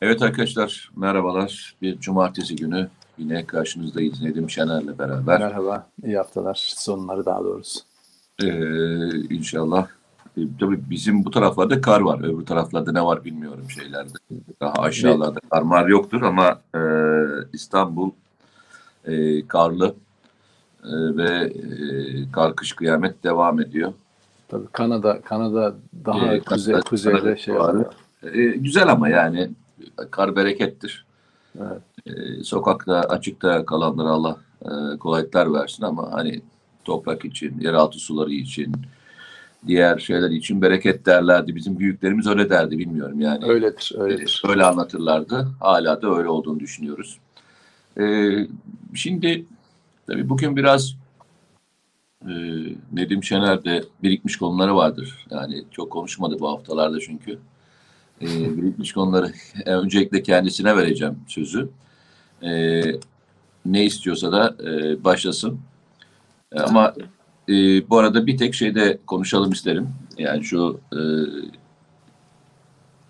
Evet arkadaşlar merhabalar. Bir cumartesi günü yine karşınızdayız Nedim Şener'le beraber. Merhaba, iyi haftalar. Sonları daha doğrusu. Ee, inşallah. Ee, tabii bizim bu taraflarda kar var. Öbür taraflarda ne var bilmiyorum şeylerde. Daha aşağılarda kar mar yoktur ama e, İstanbul e, karlı e, ve e, kar kış kıyamet devam ediyor. Tabii Kanada, Kanada daha Ee, kuzey, kuzeyde şey var. E, güzel ama yani kar berekettir. Evet. E, sokakta açıkta kalanlara Allah e, kolaylıklar versin ama hani toprak için, yeraltı suları için, diğer şeyler için bereket derlerdi. Bizim büyüklerimiz öyle derdi bilmiyorum yani. Öyledir, öyledir. Öyle anlatırlardı. Hala da öyle olduğunu düşünüyoruz. E, şimdi tabii bugün biraz e, Nedim Şener'de birikmiş konuları vardır. Yani çok konuşmadı bu haftalarda çünkü. E, birikmiş konuları öncelikle kendisine vereceğim sözü. E, ne istiyorsa da e, başlasın. E, ama e, bu arada bir tek şeyde konuşalım isterim. Yani şu e,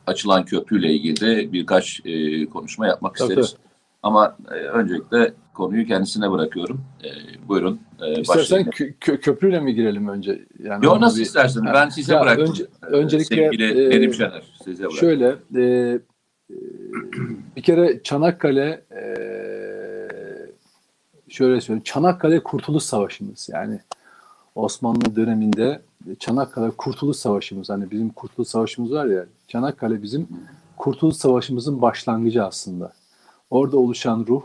açılan köprüyle ilgili de birkaç e, konuşma yapmak Tabii, isteriz. Ama e, öncelikle konuyu kendisine bırakıyorum. E, buyurun. E, İstersen kö- kö- köprüyle mi girelim önce? Yani Yo nasıl bir- isterseniz. Ha, Ben size ya bıraktım. önce- E, öncelikle, Sevgili e, Nedim Şener. Size bıraktım. Şöyle, e, bir kere Çanakkale e, şöyle söyleyeyim, Çanakkale Kurtuluş Savaşımız yani Osmanlı döneminde Çanakkale Kurtuluş Savaşımız hani bizim Kurtuluş Savaşımız var ya Çanakkale bizim Kurtuluş Savaşımızın başlangıcı aslında. Orada oluşan ruh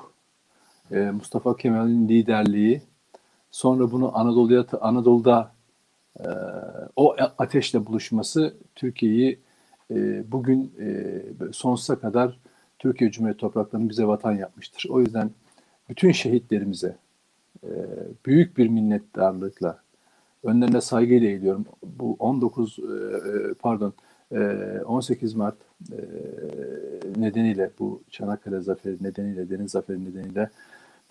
e, Mustafa Kemal'in liderliği sonra bunu Anadolu'ya Anadolu'da e, o ateşle buluşması Türkiye'yi e, bugün e, sonsuza kadar Türkiye Cumhuriyeti topraklarını bize vatan yapmıştır. O yüzden bütün şehitlerimize büyük bir minnettarlıkla önlerine saygıyla eğiliyorum. Bu 19 e, e, pardon e, 18 Mart nedeniyle bu Çanakkale zaferi nedeniyle Deniz Zaferi nedeniyle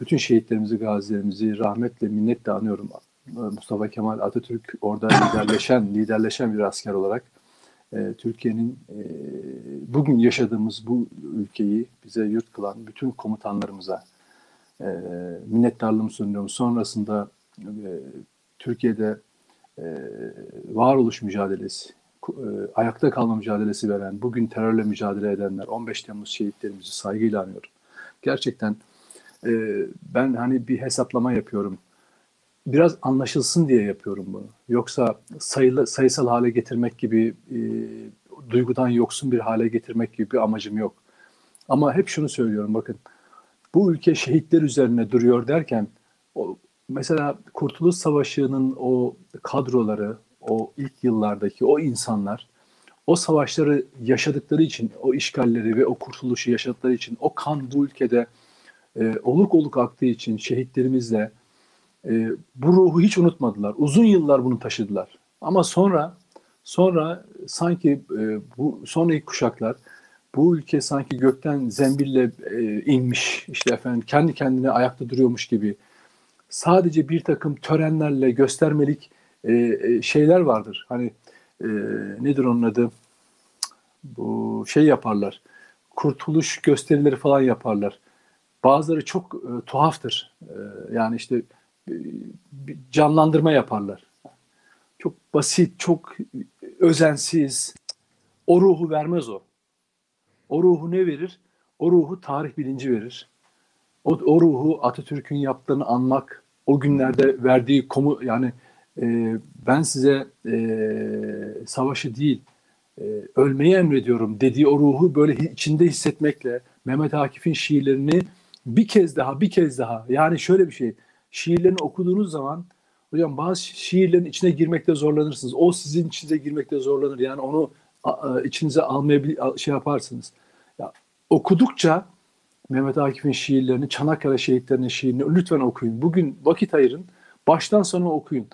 bütün şehitlerimizi, gazilerimizi rahmetle, minnetle anıyorum. Mustafa Kemal Atatürk orada liderleşen, liderleşen bir asker olarak e, Türkiye'nin e, bugün yaşadığımız bu ülkeyi bize yurt kılan bütün komutanlarımıza e, minnettarlığımı sunuyorum. Sonrasında Türkiye'de varoluş mücadelesi, ayakta kalma mücadelesi veren, bugün terörle mücadele edenler, 15 Temmuz şehitlerimizi saygıyla anıyorum. Gerçekten e, ben hani bir hesaplama yapıyorum. Biraz anlaşılsın diye yapıyorum bunu. Yoksa sayılı, sayısal hale getirmek gibi, e, duygudan yoksun bir hale getirmek gibi bir amacım yok. Ama hep şunu söylüyorum bakın. Bu ülke şehitler üzerine duruyor derken o, mesela Kurtuluş Savaşı'nın o kadroları, o ilk yıllardaki o insanlar o savaşları yaşadıkları için, o işgalleri ve o kurtuluşu yaşadıkları için, o kan bu ülkede e, oluk oluk aktığı için şehitlerimizle e, bu ruhu hiç unutmadılar. Uzun yıllar bunu taşıdılar. Ama sonra sonra sanki e, bu sonraki kuşaklar bu ülke sanki gökten zembille e, inmiş işte efendim kendi kendine ayakta duruyormuş gibi sadece bir takım törenlerle göstermelik e, e, şeyler vardır. Hani e, nedir onun adı? Bu şey yaparlar. Kurtuluş gösterileri falan yaparlar. Bazıları çok e, tuhaftır. E, yani işte e, canlandırma yaparlar. Çok basit, çok özensiz. O ruhu vermez o. O ruhu ne verir? O ruhu tarih bilinci verir. O, o ruhu Atatürk'ün yaptığını anmak, o günlerde verdiği komu yani e, ben size e, savaşı değil e, ölmeyi emrediyorum dediği o ruhu böyle içinde hissetmekle Mehmet Akif'in şiirlerini bir kez daha bir kez daha yani şöyle bir şey şiirlerini okuduğunuz zaman hocam bazı şiirlerin içine girmekte zorlanırsınız. O sizin içinize girmekte zorlanır. Yani onu içinize almaya şey yaparsınız. Ya, okudukça Mehmet Akif'in şiirlerini, Çanakkale şehitlerinin şiirini lütfen okuyun. Bugün vakit ayırın. Baştan sona okuyun.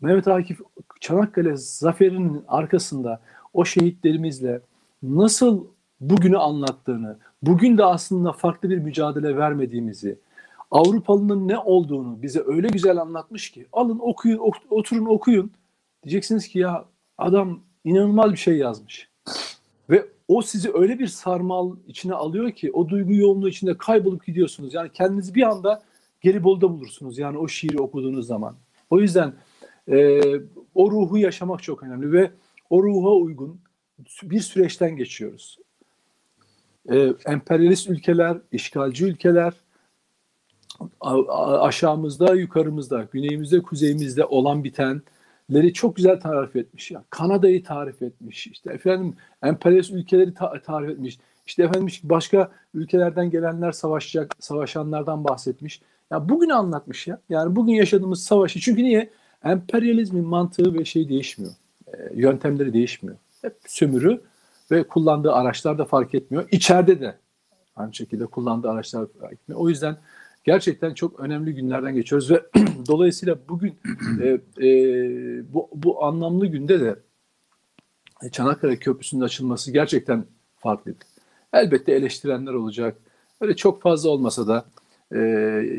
Mehmet Akif Çanakkale zaferinin arkasında o şehitlerimizle nasıl bugünü anlattığını, bugün de aslında farklı bir mücadele vermediğimizi, Avrupalının ne olduğunu bize öyle güzel anlatmış ki alın okuyun, ok- oturun okuyun. Diyeceksiniz ki ya adam inanılmaz bir şey yazmış. Ve o sizi öyle bir sarmal içine alıyor ki o duygu yoğunluğu içinde kaybolup gidiyorsunuz. Yani kendinizi bir anda Gelibolu'da bulursunuz. Yani o şiiri okuduğunuz zaman. O yüzden e, o ruhu yaşamak çok önemli ve o ruha uygun bir süreçten geçiyoruz. E, emperyalist ülkeler, işgalci ülkeler aşağımızda, yukarımızda, güneyimizde, kuzeyimizde olan bitenleri çok güzel tarif etmiş. Ya Kanada'yı tarif etmiş. İşte efendim emperyalist ülkeleri ta- tarif etmiş. İşte efendim başka ülkelerden gelenler savaşacak, savaşanlardan bahsetmiş. Ya bugün anlatmış ya. Yani bugün yaşadığımız savaşı. Çünkü niye? Emperyalizmin mantığı ve şey değişmiyor. E, yöntemleri değişmiyor. Hep sömürü ve kullandığı araçlar da fark etmiyor. İçeride de aynı şekilde kullandığı araçlar fark etmiyor. O yüzden gerçekten çok önemli günlerden geçiyoruz ve dolayısıyla bugün e, e, bu, bu anlamlı günde de Çanakkale Köprüsü'nün açılması gerçekten farklı. Elbette eleştirenler olacak. Öyle çok fazla olmasa da e,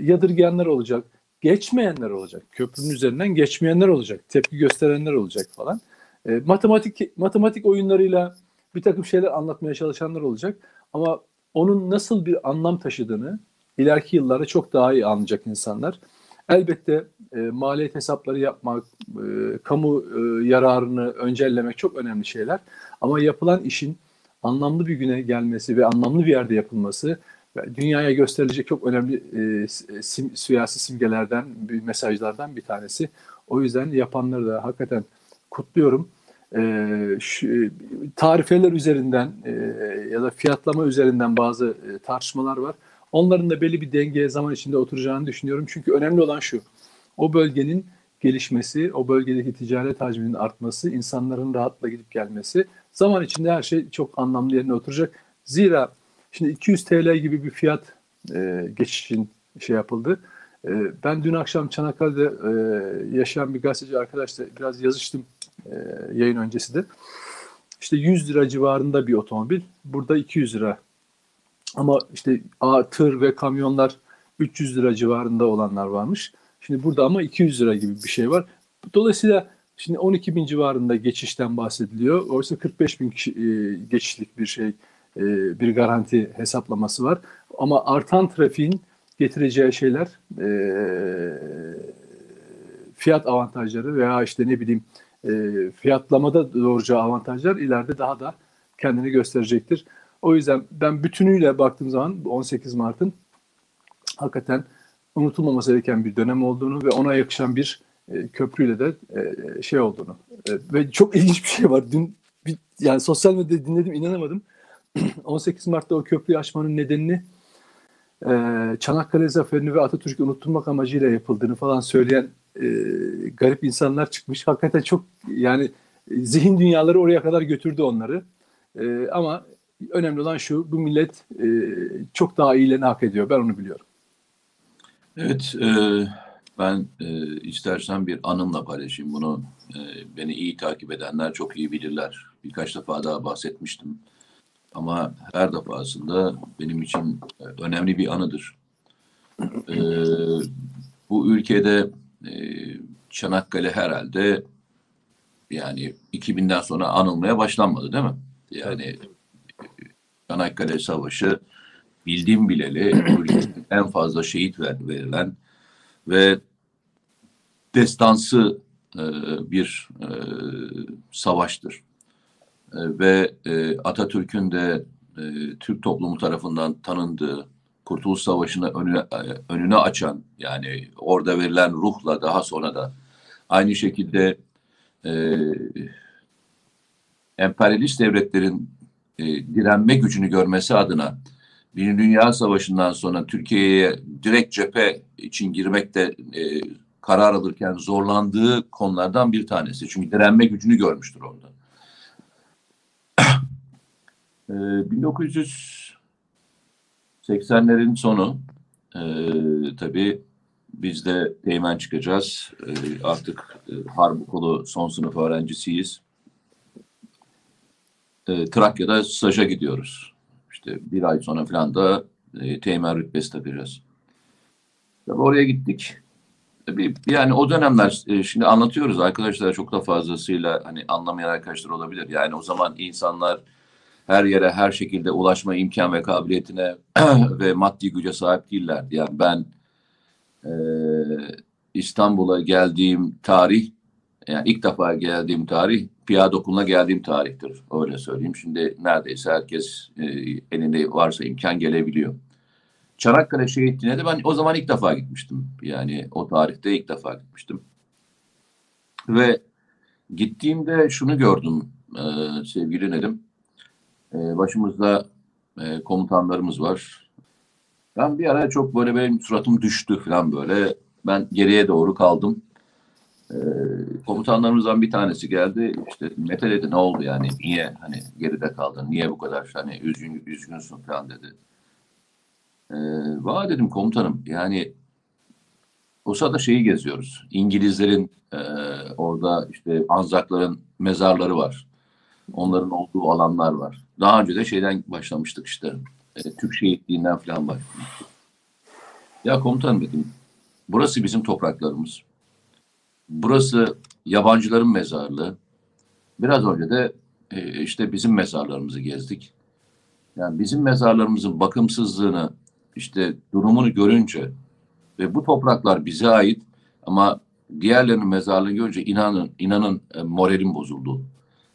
yadırgayanlar olacak. Geçmeyenler olacak. Köprünün üzerinden geçmeyenler olacak. Tepki gösterenler olacak falan. E, matematik matematik oyunlarıyla bir takım şeyler anlatmaya çalışanlar olacak. Ama onun nasıl bir anlam taşıdığını ileriki yıllarda çok daha iyi anlayacak insanlar. Elbette e, maliyet hesapları yapmak, e, kamu e, yararını öncellemek çok önemli şeyler. Ama yapılan işin anlamlı bir güne gelmesi ve anlamlı bir yerde yapılması dünyaya gösterilecek çok önemli e, sim, siyasi simgelerden, bir mesajlardan bir tanesi. O yüzden yapanları da hakikaten kutluyorum. E, şu, tarifeler üzerinden e, ya da fiyatlama üzerinden bazı e, tartışmalar var. Onların da belli bir dengeye zaman içinde oturacağını düşünüyorum. Çünkü önemli olan şu, o bölgenin gelişmesi, o bölgedeki ticaret hacminin artması, insanların rahatla gidip gelmesi zaman içinde her şey çok anlamlı yerine oturacak. Zira şimdi 200 TL gibi bir fiyat e, geçişin şey yapıldı. E, ben dün akşam Çanakkale'de e, yaşayan bir gazeteci arkadaşla biraz yazıştım e, yayın öncesi de. İşte 100 lira civarında bir otomobil. Burada 200 lira ama işte tır ve kamyonlar 300 lira civarında olanlar varmış. Şimdi burada ama 200 lira gibi bir şey var. Dolayısıyla şimdi 12 bin civarında geçişten bahsediliyor. Oysa 45 bin kişi, e, geçişlik bir şey, e, bir garanti hesaplaması var. Ama artan trafiğin getireceği şeyler e, fiyat avantajları veya işte ne bileyim e, fiyatlamada doğuracağı avantajlar ileride daha da kendini gösterecektir. O yüzden ben bütünüyle baktığım zaman 18 Mart'ın hakikaten unutulmaması gereken bir dönem olduğunu ve ona yakışan bir e, köprüyle de e, şey olduğunu e, ve çok ilginç bir şey var. Dün bir, yani sosyal medyada dinledim inanamadım. 18 Mart'ta o köprüyü açmanın nedenini e, Çanakkale Zaferi'ni ve Atatürk'ü unutturmak amacıyla yapıldığını falan söyleyen e, garip insanlar çıkmış. Hakikaten çok yani zihin dünyaları oraya kadar götürdü onları. E, ama önemli olan şu, bu millet e, çok daha iyilerini hak ediyor. Ben onu biliyorum. Evet, e, ben e, istersen bir anımla paylaşayım bunu. E, beni iyi takip edenler çok iyi bilirler. Birkaç defa daha bahsetmiştim. Ama her defasında benim için e, önemli bir anıdır. E, bu ülkede e, Çanakkale herhalde yani 2000'den sonra anılmaya başlanmadı değil mi? Yani Çanakkale Savaşı bildiğim bileli en fazla şehit verilen ve destansı e, bir e, savaştır. E, ve e, Atatürk'ün de e, Türk toplumu tarafından tanındığı Kurtuluş Savaşı'nı önüne, e, önüne açan yani orada verilen ruhla daha sonra da aynı şekilde e, emperyalist devletlerin e, direnme gücünü görmesi adına Birinci Dünya Savaşı'ndan sonra Türkiye'ye direkt cephe için girmekte e, karar alırken zorlandığı konulardan bir tanesi. Çünkü direnme gücünü görmüştür orada. E, 1980'lerin sonu e, tabii biz de teğmen çıkacağız. E, artık e, harp okulu son sınıf öğrencisiyiz e, Trakya'da staja gidiyoruz. İşte bir ay sonra falan da e, teğmen rütbesi takacağız. Tabii oraya gittik. Yani o dönemler e, şimdi anlatıyoruz arkadaşlar çok da fazlasıyla hani anlamayan arkadaşlar olabilir. Yani o zaman insanlar her yere her şekilde ulaşma imkan ve kabiliyetine ve maddi güce sahip değillerdi. Yani ben e, İstanbul'a geldiğim tarih yani ilk defa geldiğim tarih piyade okuluna geldiğim tarihtir. Öyle söyleyeyim. Şimdi neredeyse herkes e, elinde varsa imkan gelebiliyor. Çanakkale Şehitliği'ne de ben o zaman ilk defa gitmiştim. Yani o tarihte ilk defa gitmiştim. Ve gittiğimde şunu gördüm e, sevgili Nedim. E, başımızda e, komutanlarımız var. Ben bir ara çok böyle benim suratım düştü falan böyle. Ben geriye doğru kaldım. E, komutanlarımızdan bir tanesi geldi. İşte Mete dedi ne oldu yani niye hani geride kaldın? Niye bu kadar hani üzgün, üzgünsün falan dedi. E, dedim komutanım yani o sırada şeyi geziyoruz. İngilizlerin e, orada işte Anzakların mezarları var. Onların olduğu alanlar var. Daha önce de şeyden başlamıştık işte. E, Türk şehitliğinden falan başlamıştık. Ya komutanım dedim. Burası bizim topraklarımız. Burası yabancıların mezarlığı. Biraz önce de e, işte bizim mezarlarımızı gezdik. Yani bizim mezarlarımızın bakımsızlığını, işte durumunu görünce ve bu topraklar bize ait ama diğerlerinin mezarlığını görünce inanın inanın e, moralim bozuldu.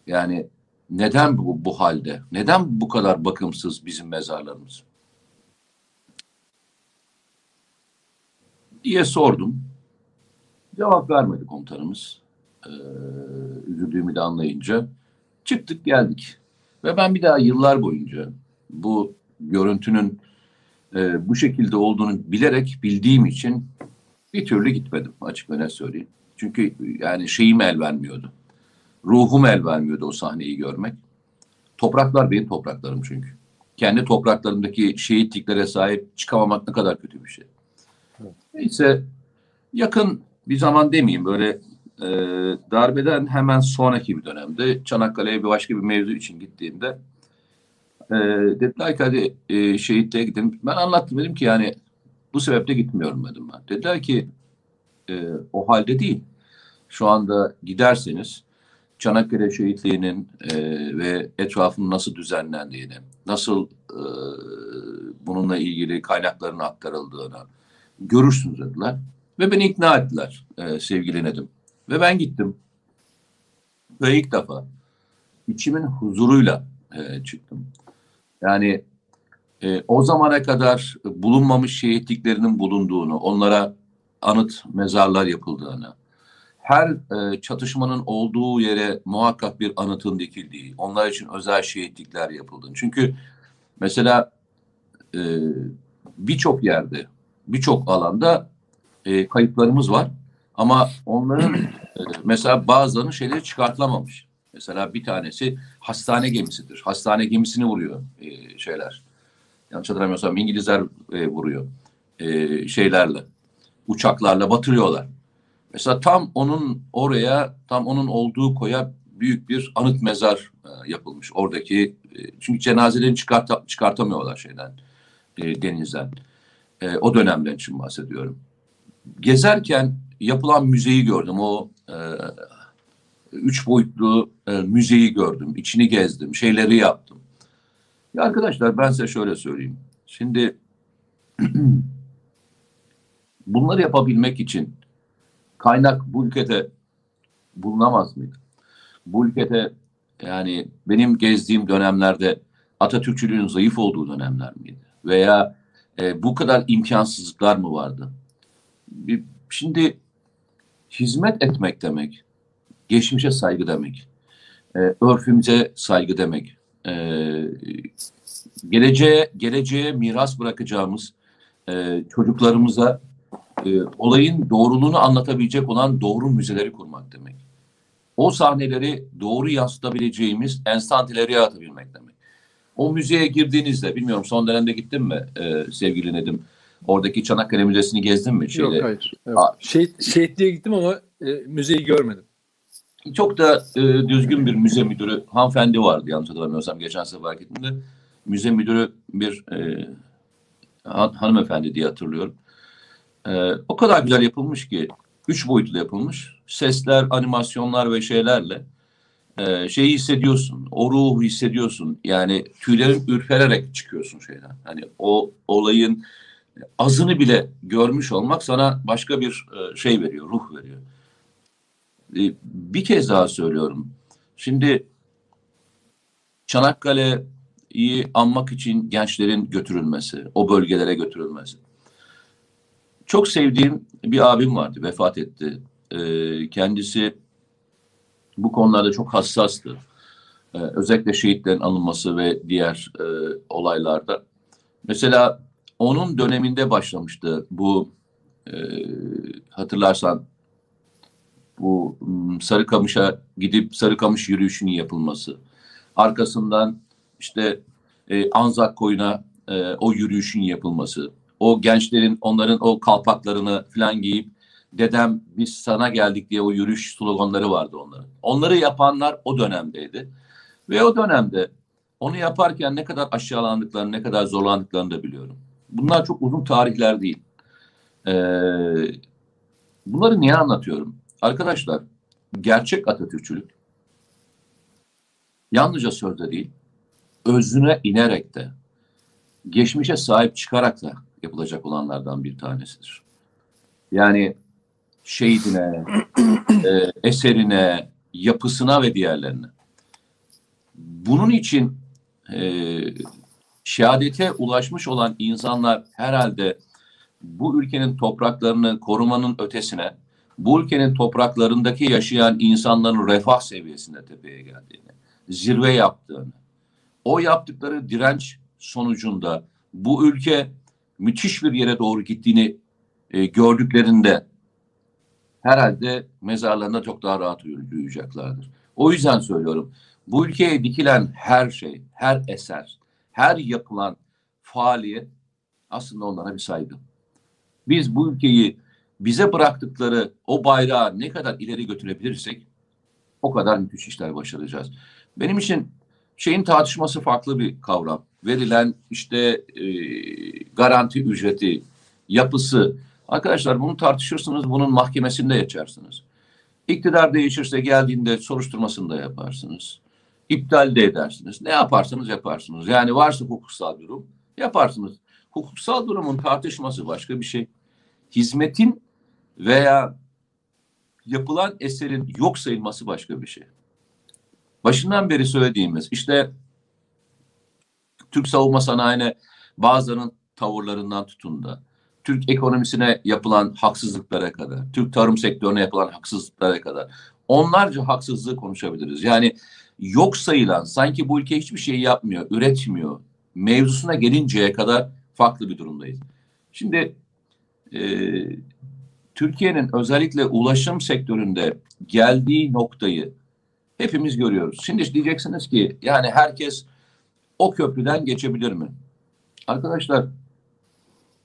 Yani neden bu, bu halde? Neden bu kadar bakımsız bizim mezarlarımız? diye sordum. Cevap vermedi komutanımız. Ee, üzüldüğümü de anlayınca. Çıktık geldik. Ve ben bir daha yıllar boyunca bu görüntünün e, bu şekilde olduğunu bilerek bildiğim için bir türlü gitmedim açık net söyleyeyim. Çünkü yani şeyim el vermiyordu. Ruhum el vermiyordu o sahneyi görmek. Topraklar benim topraklarım çünkü. Kendi topraklarımdaki şehitliklere sahip çıkamamak ne kadar kötü bir şey. Evet. Neyse yakın bir zaman demeyeyim böyle e, darbeden hemen sonraki bir dönemde Çanakkale'ye bir başka bir mevzu için gittiğimde e, dediler ki hadi e, şehitliğe gidin. Ben anlattım dedim ki yani bu sebeple gitmiyorum dedim ben. Dediler ki e, o halde değil. Şu anda giderseniz Çanakkale şehitliğinin e, ve etrafının nasıl düzenlendiğini, nasıl e, bununla ilgili kaynakların aktarıldığını görürsünüz dediler. Ve beni ikna ettiler e, sevgili Nedim. Ve ben gittim. Ve ilk defa içimin huzuruyla e, çıktım. Yani e, o zamana kadar bulunmamış şehitliklerinin bulunduğunu, onlara anıt mezarlar yapıldığını, her e, çatışmanın olduğu yere muhakkak bir anıtın dikildiği, onlar için özel şehitlikler yapıldığını. Çünkü mesela e, birçok yerde, birçok alanda e, kayıplarımız var. Ama onların e, mesela bazılarının şeyleri çıkartılamamış. Mesela bir tanesi hastane gemisidir. Hastane gemisini vuruyor e, şeyler. Yanlış hatırlamıyorsam İngilizler e, vuruyor e, şeylerle, uçaklarla batırıyorlar. Mesela tam onun oraya, tam onun olduğu koya büyük bir anıt mezar e, yapılmış. Oradaki e, çünkü cenazelerini çıkart çıkartamıyorlar şeyden, e, denizden. E, o dönemden için bahsediyorum. Gezerken yapılan müzeyi gördüm. O e, üç boyutlu e, müzeyi gördüm. İçini gezdim, şeyleri yaptım. Ya arkadaşlar ben size şöyle söyleyeyim. Şimdi bunları yapabilmek için kaynak bu ülkede bulunamaz mıydı? Bu ülkede yani benim gezdiğim dönemlerde Atatürkçülüğün zayıf olduğu dönemler miydi? Veya e, bu kadar imkansızlıklar mı vardı? Bir, şimdi hizmet etmek demek, geçmişe saygı demek, e, örfümüze saygı demek, e, geleceğe geleceğe miras bırakacağımız e, çocuklarımıza e, olayın doğruluğunu anlatabilecek olan doğru müzeleri kurmak demek. O sahneleri doğru yansıtabileceğimiz enstantileri yaratabilmek demek. O müzeye girdiğinizde, bilmiyorum son dönemde gittin mi e, sevgili Nedim? Oradaki Çanakkale Müzesi'ni gezdin mi? Şeyde? Yok hayır. Evet. Şehit, şehitliğe gittim ama e, müzeyi görmedim. Çok da e, düzgün bir müze müdürü hanımefendi vardı yanlış hatırlamıyorsam geçen sefer gittiğimde. Müze müdürü bir e, han, hanımefendi diye hatırlıyorum. E, o kadar güzel yapılmış ki üç boyutlu yapılmış. Sesler, animasyonlar ve şeylerle e, şeyi hissediyorsun. O ruhu hissediyorsun. Yani tüylerin ürpererek çıkıyorsun şeyden. Hani o olayın azını bile görmüş olmak sana başka bir e, şey veriyor, ruh veriyor. E, bir kez daha söylüyorum. Şimdi Çanakkale'yi anmak için gençlerin götürülmesi, o bölgelere götürülmesi. Çok sevdiğim bir abim vardı, vefat etti. E, kendisi bu konularda çok hassastı. Ee, özellikle şehitlerin alınması ve diğer e, olaylarda. Mesela onun döneminde başlamıştı bu e, hatırlarsan bu Sarıkamış'a gidip Sarıkamış yürüyüşünün yapılması. Arkasından işte e, Anzak koyuna e, o yürüyüşün yapılması. O gençlerin onların o kalpaklarını falan giyip dedem biz sana geldik diye o yürüyüş sloganları vardı onların. Onları yapanlar o dönemdeydi. Ve o dönemde onu yaparken ne kadar aşağılandıklarını, ne kadar zorlandıklarını da biliyorum. Bunlar çok uzun tarihler değil. Ee, bunları niye anlatıyorum? Arkadaşlar, gerçek Atatürkçülük yalnızca sözde değil, özüne inerek de, geçmişe sahip çıkarak da yapılacak olanlardan bir tanesidir. Yani şehidine, e, eserine, yapısına ve diğerlerine. Bunun için e, şehadete ulaşmış olan insanlar herhalde bu ülkenin topraklarını korumanın ötesine, bu ülkenin topraklarındaki yaşayan insanların refah seviyesinde tepeye geldiğini, zirve yaptığını, o yaptıkları direnç sonucunda bu ülke müthiş bir yere doğru gittiğini e, gördüklerinde herhalde mezarlarında çok daha rahat uyuyacaklardır. O yüzden söylüyorum. Bu ülkeye dikilen her şey, her eser, her yapılan faaliyet aslında onlara bir saygı. Biz bu ülkeyi bize bıraktıkları o bayrağı ne kadar ileri götürebilirsek o kadar müthiş işler başaracağız. Benim için şeyin tartışması farklı bir kavram. Verilen işte e, garanti ücreti, yapısı, Arkadaşlar bunu tartışırsınız, bunun mahkemesinde yaşarsınız. İktidar değişirse geldiğinde soruşturmasını da yaparsınız. İptal de edersiniz. Ne yaparsanız yaparsınız. Yani varsa hukuksal durum yaparsınız. Hukuksal durumun tartışması başka bir şey. Hizmetin veya yapılan eserin yok sayılması başka bir şey. Başından beri söylediğimiz işte Türk savunma sanayine bazılarının tavırlarından tutun da Türk ekonomisine yapılan haksızlıklara kadar, Türk tarım sektörüne yapılan haksızlıklara kadar onlarca haksızlığı konuşabiliriz. Yani yok sayılan, sanki bu ülke hiçbir şey yapmıyor, üretmiyor mevzusuna gelinceye kadar farklı bir durumdayız. Şimdi e, Türkiye'nin özellikle ulaşım sektöründe geldiği noktayı hepimiz görüyoruz. Şimdi diyeceksiniz ki yani herkes o köprüden geçebilir mi? Arkadaşlar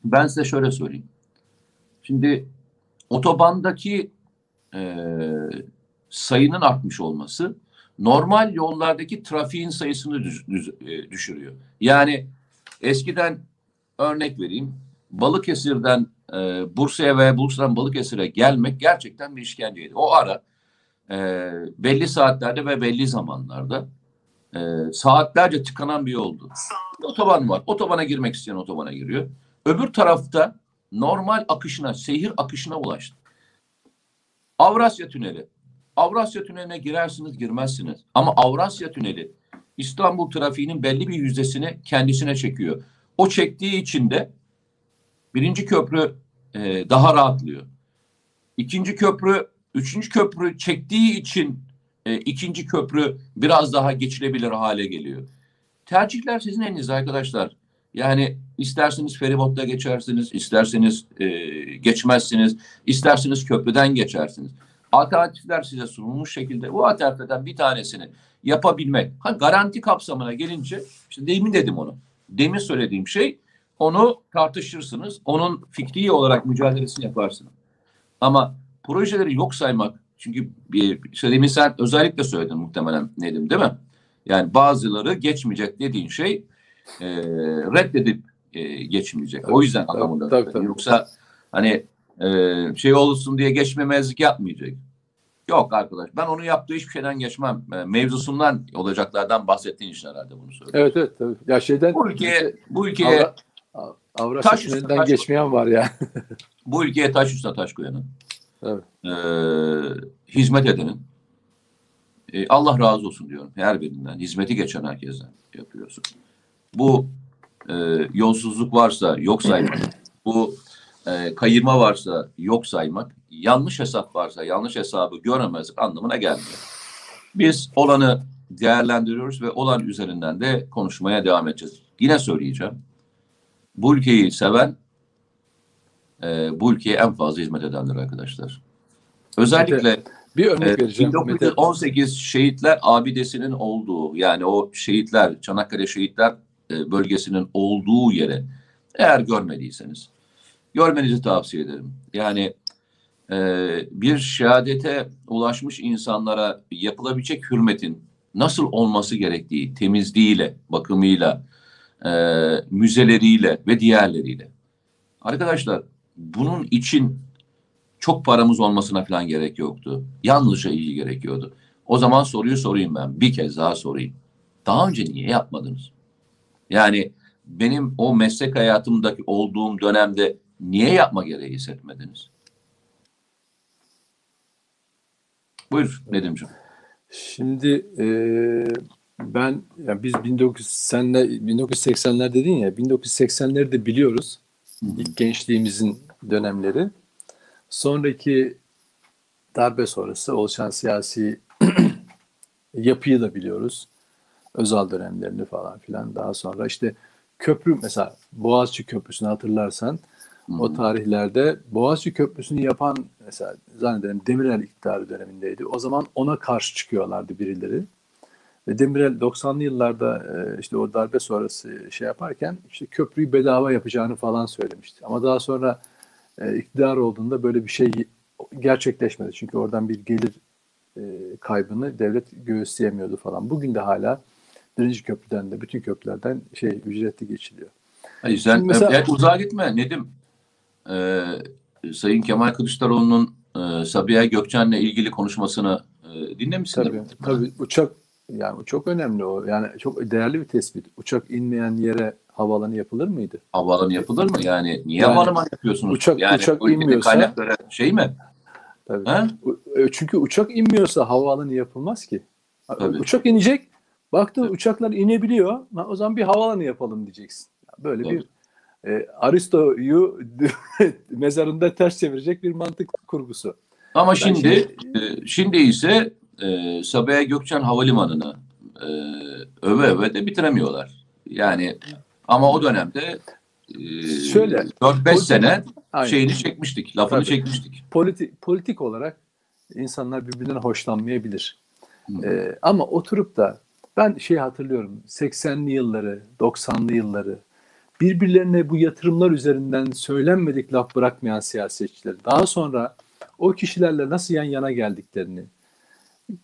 ben size şöyle söyleyeyim. Şimdi otobandaki e, sayının artmış olması normal yollardaki trafiğin sayısını düz, e, düşürüyor. Yani eskiden örnek vereyim. Balıkesir'den e, Bursa'ya veya Bursa'dan Balıkesir'e gelmek gerçekten bir işkenceydi. O ara e, belli saatlerde ve belli zamanlarda e, saatlerce tıkanan bir yoldu. Bir otoban var. Otobana girmek isteyen otobana giriyor. Öbür tarafta normal akışına, seyir akışına ulaştı. Avrasya Tüneli. Avrasya Tüneli'ne girersiniz, girmezsiniz. Ama Avrasya Tüneli İstanbul trafiğinin belli bir yüzdesini kendisine çekiyor. O çektiği için de birinci köprü e, daha rahatlıyor. İkinci köprü, üçüncü köprü çektiği için e, ikinci köprü biraz daha geçilebilir hale geliyor. Tercihler sizin elinizde arkadaşlar. Yani isterseniz feribotla geçersiniz, isterseniz e, geçmezsiniz, isterseniz köprüden geçersiniz. Alternatifler size sunulmuş şekilde bu alternatiflerden bir tanesini yapabilmek. Ha, garanti kapsamına gelince işte demin dedim onu. Demin söylediğim şey onu tartışırsınız. Onun fikri olarak mücadelesini yaparsınız. Ama projeleri yok saymak çünkü işte demin sen özellikle söyledin muhtemelen Nedim değil mi? Yani bazıları geçmeyecek dediğin şey e, reddedip e, geçmeyecek. O yüzden adamı da. Yoksa hani e, şey olsun diye geçmemezlik yapmayacak. Yok arkadaş. Ben onu yaptığı hiçbir şeyden geçmem. E, Mevzusundan olacaklardan bahsettiğin için herhalde bunu söylüyorum. Evet evet tabii. Ya şeyden Bu ülkeye bu ülkeye Avra, Avrasya Taş üstü Tüneli'nden taş- geçmeyen var ya. bu ülkeye taş üstüne taş koyanın, Evet. e, hizmet edenin e, Allah razı olsun diyorum. Her birinden. Hizmeti geçen herkesten yapıyorsun. Bu e, yolsuzluk varsa yok saymak, bu e, kayırma varsa yok saymak, yanlış hesap varsa yanlış hesabı göremezlik anlamına gelmiyor. Biz olanı değerlendiriyoruz ve olan üzerinden de konuşmaya devam edeceğiz. Yine söyleyeceğim. Bu ülkeyi seven e, bu ülkeye en fazla hizmet edenler arkadaşlar. Özellikle Bir örnek Evet, vereceğim. Mete. 1918 şehitler abidesinin olduğu yani o şehitler Çanakkale şehitler e, bölgesinin olduğu yere eğer görmediyseniz görmenizi tavsiye ederim. Yani e, bir şehadete ulaşmış insanlara yapılabilecek hürmetin nasıl olması gerektiği temizliğiyle, bakımıyla, e, müzeleriyle ve diğerleriyle. Arkadaşlar bunun için çok paramız olmasına falan gerek yoktu. Yalnızca ilgi gerekiyordu. O zaman soruyu sorayım ben. Bir kez daha sorayım. Daha önce niye yapmadınız? Yani benim o meslek hayatımdaki olduğum dönemde niye yapma gereği hissetmediniz? Buyur Nedimciğim. Şimdi e, ben yani biz 1980'ler 1980'ler dedin ya 1980'leri de biliyoruz. İlk gençliğimizin dönemleri. Sonraki darbe sonrası oluşan siyasi yapıyı da biliyoruz. Özal dönemlerini falan filan. Daha sonra işte köprü mesela Boğaziçi Köprüsü'nü hatırlarsan o tarihlerde Boğaziçi Köprüsü'nü yapan mesela zannederim Demirel iktidarı dönemindeydi. O zaman ona karşı çıkıyorlardı birileri. Demirel 90'lı yıllarda e, işte o darbe sonrası şey yaparken işte köprüyü bedava yapacağını falan söylemişti. Ama daha sonra e, iktidar olduğunda böyle bir şey gerçekleşmedi. Çünkü oradan bir gelir e, kaybını devlet göğüsleyemiyordu falan. Bugün de hala birinci köprüden de bütün köprülerden şey ücretli geçiliyor. Hayır, sen Şimdi mesela- e, uzağa gitme Nedim. Ee, Sayın Kemal Kılıçdaroğlu'nun e, Sabiha Gökçen'le ilgili konuşmasını e, dinlemişsindir. Tabii, tabii uçak yani çok önemli o. Yani çok değerli bir tespit. Uçak inmeyen yere havaalanı yapılır mıydı? Havaalanı yapılır mı? Yani niye Yani havalimanı yapıyorsunuz? uçak- yani uçak inmiyorsa- kaynakları şey mi? Tabii. Ha? E, Çünkü uçak inmiyorsa havaalanı yapılmaz ki. Tabii. Uçak inecek. Baktın uçaklar inebiliyor. O zaman bir havaalanı yapalım diyeceksin. Böyle Tabii. bir e, Aristo'yu mezarında ters çevirecek bir mantık kurgusu. Ama Ben şimdi şey- e, şimdi ise e, Sabiha Gökçen Havalimanı'nı e, öve öve de bitiremiyorlar. Yani ama o dönemde e, Şöyle, 4-5 politik- sene Aynen. şeyini çekmiştik, lafını Tabii. çekmiştik. politik politik olarak insanlar birbirinden hoşlanmayabilir. Hı. Ee, ama oturup da ben şey hatırlıyorum 80'li yılları, 90'lı yılları birbirlerine bu yatırımlar üzerinden söylenmedik laf bırakmayan siyasetçiler. Daha sonra o kişilerle nasıl yan yana geldiklerini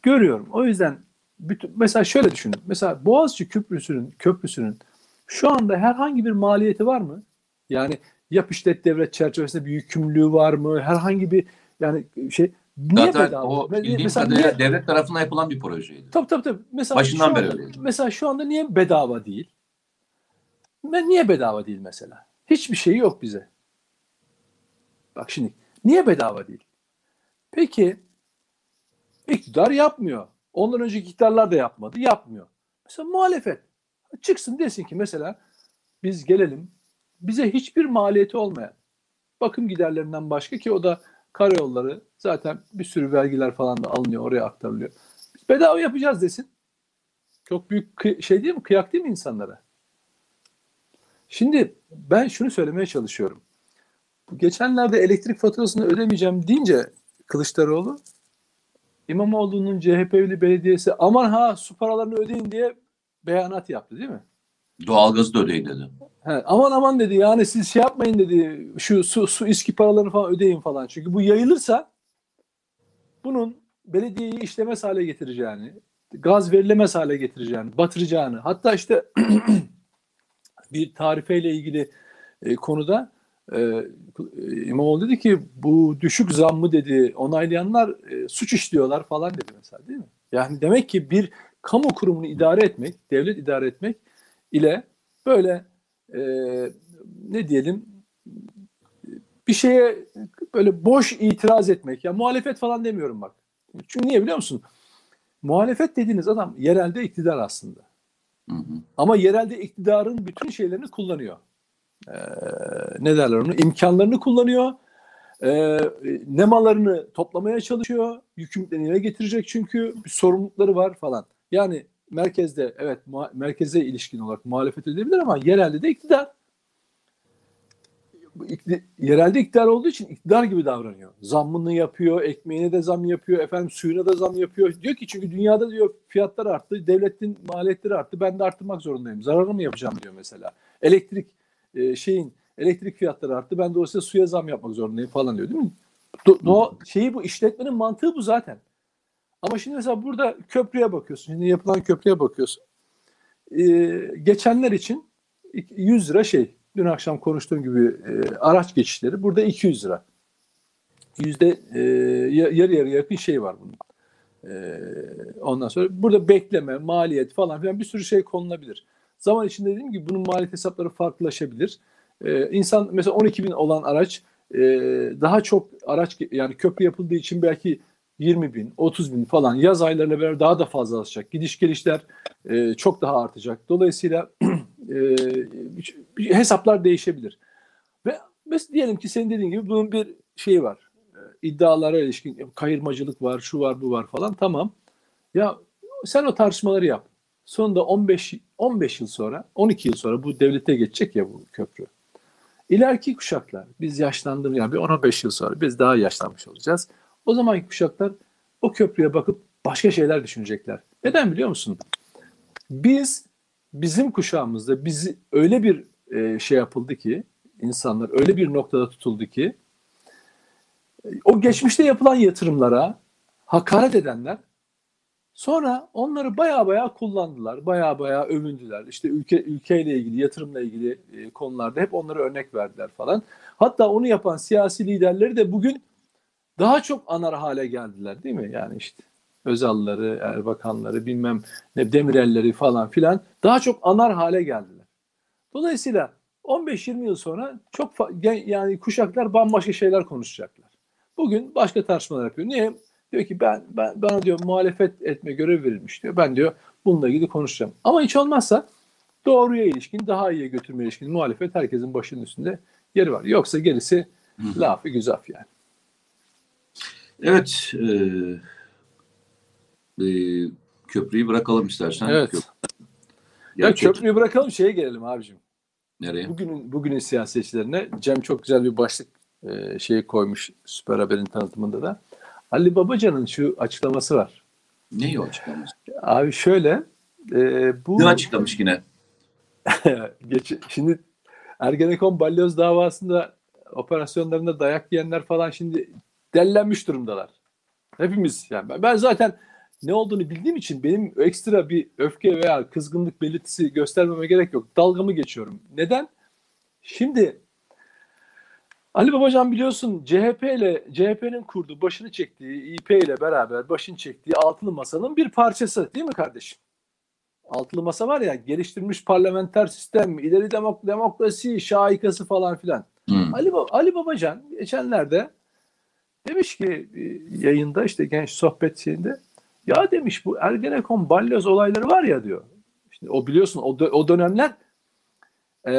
görüyorum. O yüzden bütün, mesela şöyle düşünün. Mesela Boğaziçi Köprüsü'nün köprüsünün şu anda herhangi bir maliyeti var mı? Yani yap işlet devlet çerçevesinde bir yükümlülüğü var mı? Herhangi bir yani şey niye Zaten bedava? o bildiğim mesela kadarıyla niye- devlet tarafından yapılan bir projeydi. Tabii tabii tabii. Mesela Başından beri anda, öyleydi. Mesela şu anda niye bedava değil? Ve niye bedava değil mesela? Hiçbir şey yok bize. Bak şimdi niye bedava değil? Peki iktidar yapmıyor. Ondan önceki iktidarlar da yapmadı. Yapmıyor. Mesela muhalefet çıksın desin ki mesela biz gelelim bize hiçbir maliyeti olmayan bakım giderlerinden başka ki o da karayolları zaten bir sürü vergiler falan da alınıyor oraya aktarılıyor. Biz bedava yapacağız desin. Çok büyük şey değil mi? Kıyak değil mi insanlara? Şimdi ben şunu söylemeye çalışıyorum. Geçenlerde elektrik faturasını ödemeyeceğim deyince Kılıçdaroğlu İmamoğlu'nun CHP'li belediyesi aman ha su paralarını ödeyin diye beyanat yaptı değil mi? Doğalgazı da ödeyin dedi. He, aman aman dedi yani siz şey yapmayın dedi şu su, su iski paralarını falan ödeyin falan. Çünkü bu yayılırsa bunun belediyeyi işlemez hale getireceğini, gaz verilemez hale getireceğini, batıracağını hatta işte bir tarifeyle ilgili e, konuda e, İmamoğlu dedi ki bu düşük zammı dedi onaylayanlar e, suç işliyorlar falan dedi mesela değil mi? Yani demek ki bir kamu kurumunu idare etmek, devlet idare etmek ile böyle e, ne diyelim bir şeye böyle boş itiraz etmek ya muhalefet falan demiyorum bak. Çünkü niye biliyor musun? Muhalefet dediğiniz adam yerelde iktidar aslında. Hı hı. Ama yerelde iktidarın bütün şeylerini kullanıyor. Ee, ne derler onu? İmkanlarını kullanıyor. Ee, nemalarını toplamaya çalışıyor. Yükümlülüklerini getirecek çünkü bir sorumlulukları var falan. Yani merkezde evet merkeze ilişkin olarak muhalefet edebilir ama yerelde de iktidar yerelde iktidar olduğu için iktidar gibi davranıyor. Zammını yapıyor, ekmeğine de zam yapıyor, efendim suyuna da zam yapıyor. Diyor ki çünkü dünyada diyor fiyatlar arttı, devletin maliyetleri arttı, ben de arttırmak zorundayım. Zararı mı yapacağım diyor mesela. Elektrik e, şeyin elektrik fiyatları arttı, ben dolayısıyla suya zam yapmak zorundayım falan diyor değil mi? Do, do, şeyi bu işletmenin mantığı bu zaten. Ama şimdi mesela burada köprüye bakıyorsun. Şimdi yapılan köprüye bakıyorsun. Ee, geçenler için 100 lira şey dün akşam konuştuğum gibi e, araç geçişleri burada 200 lira. Yüzde e, yarı yarı yakın şey var bunun. E, ondan sonra burada bekleme, maliyet falan filan bir sürü şey konulabilir. Zaman içinde dediğim gibi bunun maliyet hesapları farklılaşabilir. E, insan mesela 12 bin olan araç e, daha çok araç yani köprü yapıldığı için belki 20 bin, 30 bin falan yaz aylarıyla beraber daha da fazla artacak. Gidiş gelişler e, çok daha artacak. Dolayısıyla e, hesaplar değişebilir. Ve mesela diyelim ki senin dediğin gibi bunun bir şeyi var. E, iddialara ilişkin kayırmacılık var, şu var, bu var falan. Tamam. Ya sen o tartışmaları yap. Sonunda 15 15 yıl sonra, 12 yıl sonra bu devlete geçecek ya bu köprü. İleriki kuşaklar, biz yaşlandım yani bir 15 yıl sonra biz daha yaşlanmış olacağız. O zamanki kuşaklar o köprüye bakıp başka şeyler düşünecekler. Neden biliyor musun? Biz bizim kuşağımızda bizi öyle bir e, şey yapıldı ki insanlar öyle bir noktada tutuldu ki o geçmişte yapılan yatırımlara hakaret edenler sonra onları baya baya kullandılar. Baya baya övündüler. İşte ülke ülkeyle ilgili, yatırımla ilgili e, konularda hep onlara örnek verdiler falan. Hatta onu yapan siyasi liderleri de bugün daha çok anar hale geldiler değil mi? Yani işte Özalları, Erbakanları, bilmem ne Demirelleri falan filan daha çok anar hale geldiler. Dolayısıyla 15-20 yıl sonra çok yani kuşaklar bambaşka şeyler konuşacaklar. Bugün başka tartışmalar yapıyor. Niye? Diyor ki ben, ben bana diyor muhalefet etme görev verilmiş diyor. Ben diyor bununla ilgili konuşacağım. Ama hiç olmazsa doğruya ilişkin, daha iyiye götürmeye ilişkin muhalefet herkesin başının üstünde yeri var. Yoksa gerisi lafı güzaf yani. Evet, e, e, köprüyü bırakalım istersen. Evet. Köprü. Ya köprüyü bırakalım şeye gelelim abicim. Nereye? Bugünün bugünün siyasetçilerine Cem çok güzel bir başlık e, şeyi koymuş Süper Haber'in tanıtımında da. Ali Babacan'ın şu açıklaması var. Ne o açıklaması? Abi şöyle e, bu... Ne açıklamış yine? Geç, şimdi Ergenekon balyoz davasında operasyonlarında dayak yiyenler falan şimdi dellenmiş durumdalar. Hepimiz yani ben zaten ne olduğunu bildiğim için benim ekstra bir öfke veya kızgınlık belirtisi göstermeme gerek yok. Dalgamı geçiyorum. Neden? Şimdi Ali Babacan biliyorsun CHP ile CHP'nin kurduğu, başını çektiği, İP ile beraber başını çektiği altılı masanın bir parçası değil mi kardeşim? Altılı masa var ya geliştirilmiş parlamenter sistem, ileri demok demokrasi, şaikası falan filan. Hmm. Ali, Ali Babacan geçenlerde demiş ki yayında işte genç sohbet şeyinde ya demiş bu Ergenekon balyoz olayları var ya diyor. İşte o biliyorsun o, o dönemler e,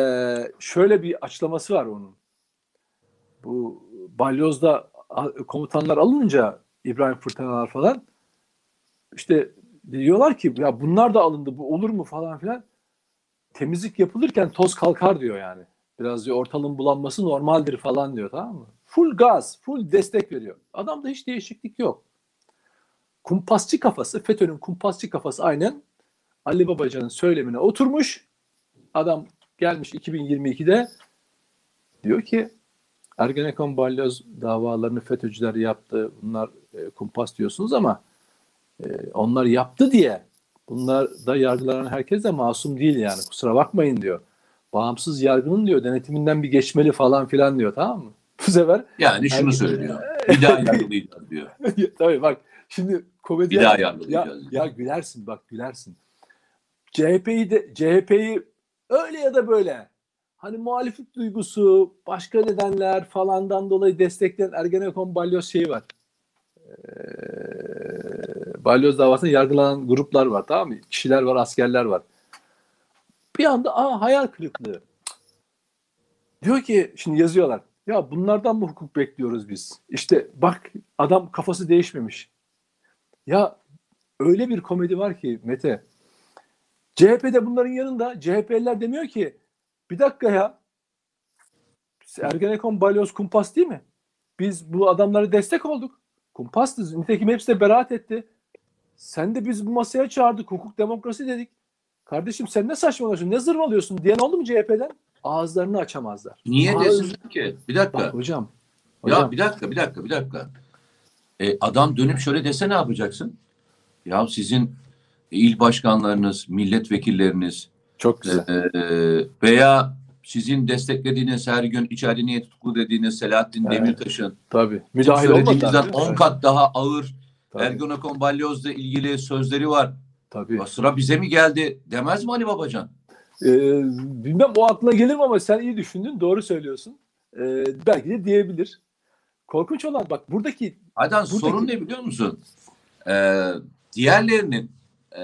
şöyle bir açıklaması var onun. Bu balyozda komutanlar alınınca İbrahim Fırtınalar falan işte diyorlar ki ya bunlar da alındı bu olur mu falan filan. Temizlik yapılırken toz kalkar diyor yani. Biraz diyor ortalığın bulanması normaldir falan diyor tamam mı? Full gaz, full destek veriyor. Adamda hiç değişiklik yok kumpasçı kafası, FETÖ'nün kumpasçı kafası aynen Ali Babacan'ın söylemine oturmuş. Adam gelmiş 2022'de diyor ki Ergenekon balyoz davalarını FETÖ'cüler yaptı. Bunlar e, kumpas diyorsunuz ama e, onlar yaptı diye bunlar da yargılanan herkes de masum değil yani kusura bakmayın diyor. bağımsız yargının diyor denetiminden bir geçmeli falan filan diyor tamam mı? Bu sefer Yani şunu söylüyor. Bir daha yargılayacağız diyor. tabii bak şimdi komedi Bir daha ya, yargılayacağız. ya gülersin bak gülersin. CHP'yi de CHP'yi öyle ya da böyle hani muhalefet duygusu başka nedenler falandan dolayı destekleyen Ergenekon balyoz şeyi var. Ee, balyoz davasında yargılanan gruplar var tamam mı? Kişiler var, askerler var. Bir anda aa hayal kırıklığı. Diyor ki şimdi yazıyorlar. Ya bunlardan mı hukuk bekliyoruz biz? İşte bak adam kafası değişmemiş. Ya öyle bir komedi var ki Mete. CHP'de bunların yanında CHP'liler demiyor ki bir dakika ya Ergenekon balyoz kumpas değil mi? Biz bu adamlara destek olduk. Kumpastız. Nitekim hepsi de beraat etti. Sen de biz bu masaya çağırdık. Hukuk demokrasi dedik. Kardeşim sen ne saçmalıyorsun? Ne zırvalıyorsun diyen oldu mu CHP'den? Ağızlarını açamazlar. Niye Ağız- desin ki? Bir dakika. Bak hocam. Ya hocam bir dakika, bir dakika, bir dakika. E, adam dönüp şöyle dese ne yapacaksın? Ya sizin il başkanlarınız, milletvekilleriniz çok güzel. e, veya sizin desteklediğiniz her gün içeride niye tutuklu dediğiniz Selahattin Evet. Demirtaş'ın Tabii. Müdahil olmadılar. 10 kat daha ağır Tabii. Ergonokon Balyoz'la ilgili sözleri var. Tabii. O sıra bize mi geldi demez mi Ali Babacan? Ee, bilmem o aklına gelir mi ama sen iyi düşündün. Doğru söylüyorsun. Ee, belki de diyebilir. Korkunç olan bak buradaki Hatta Buradaki- sorun ne biliyor musun? Ee, diğerlerinin e,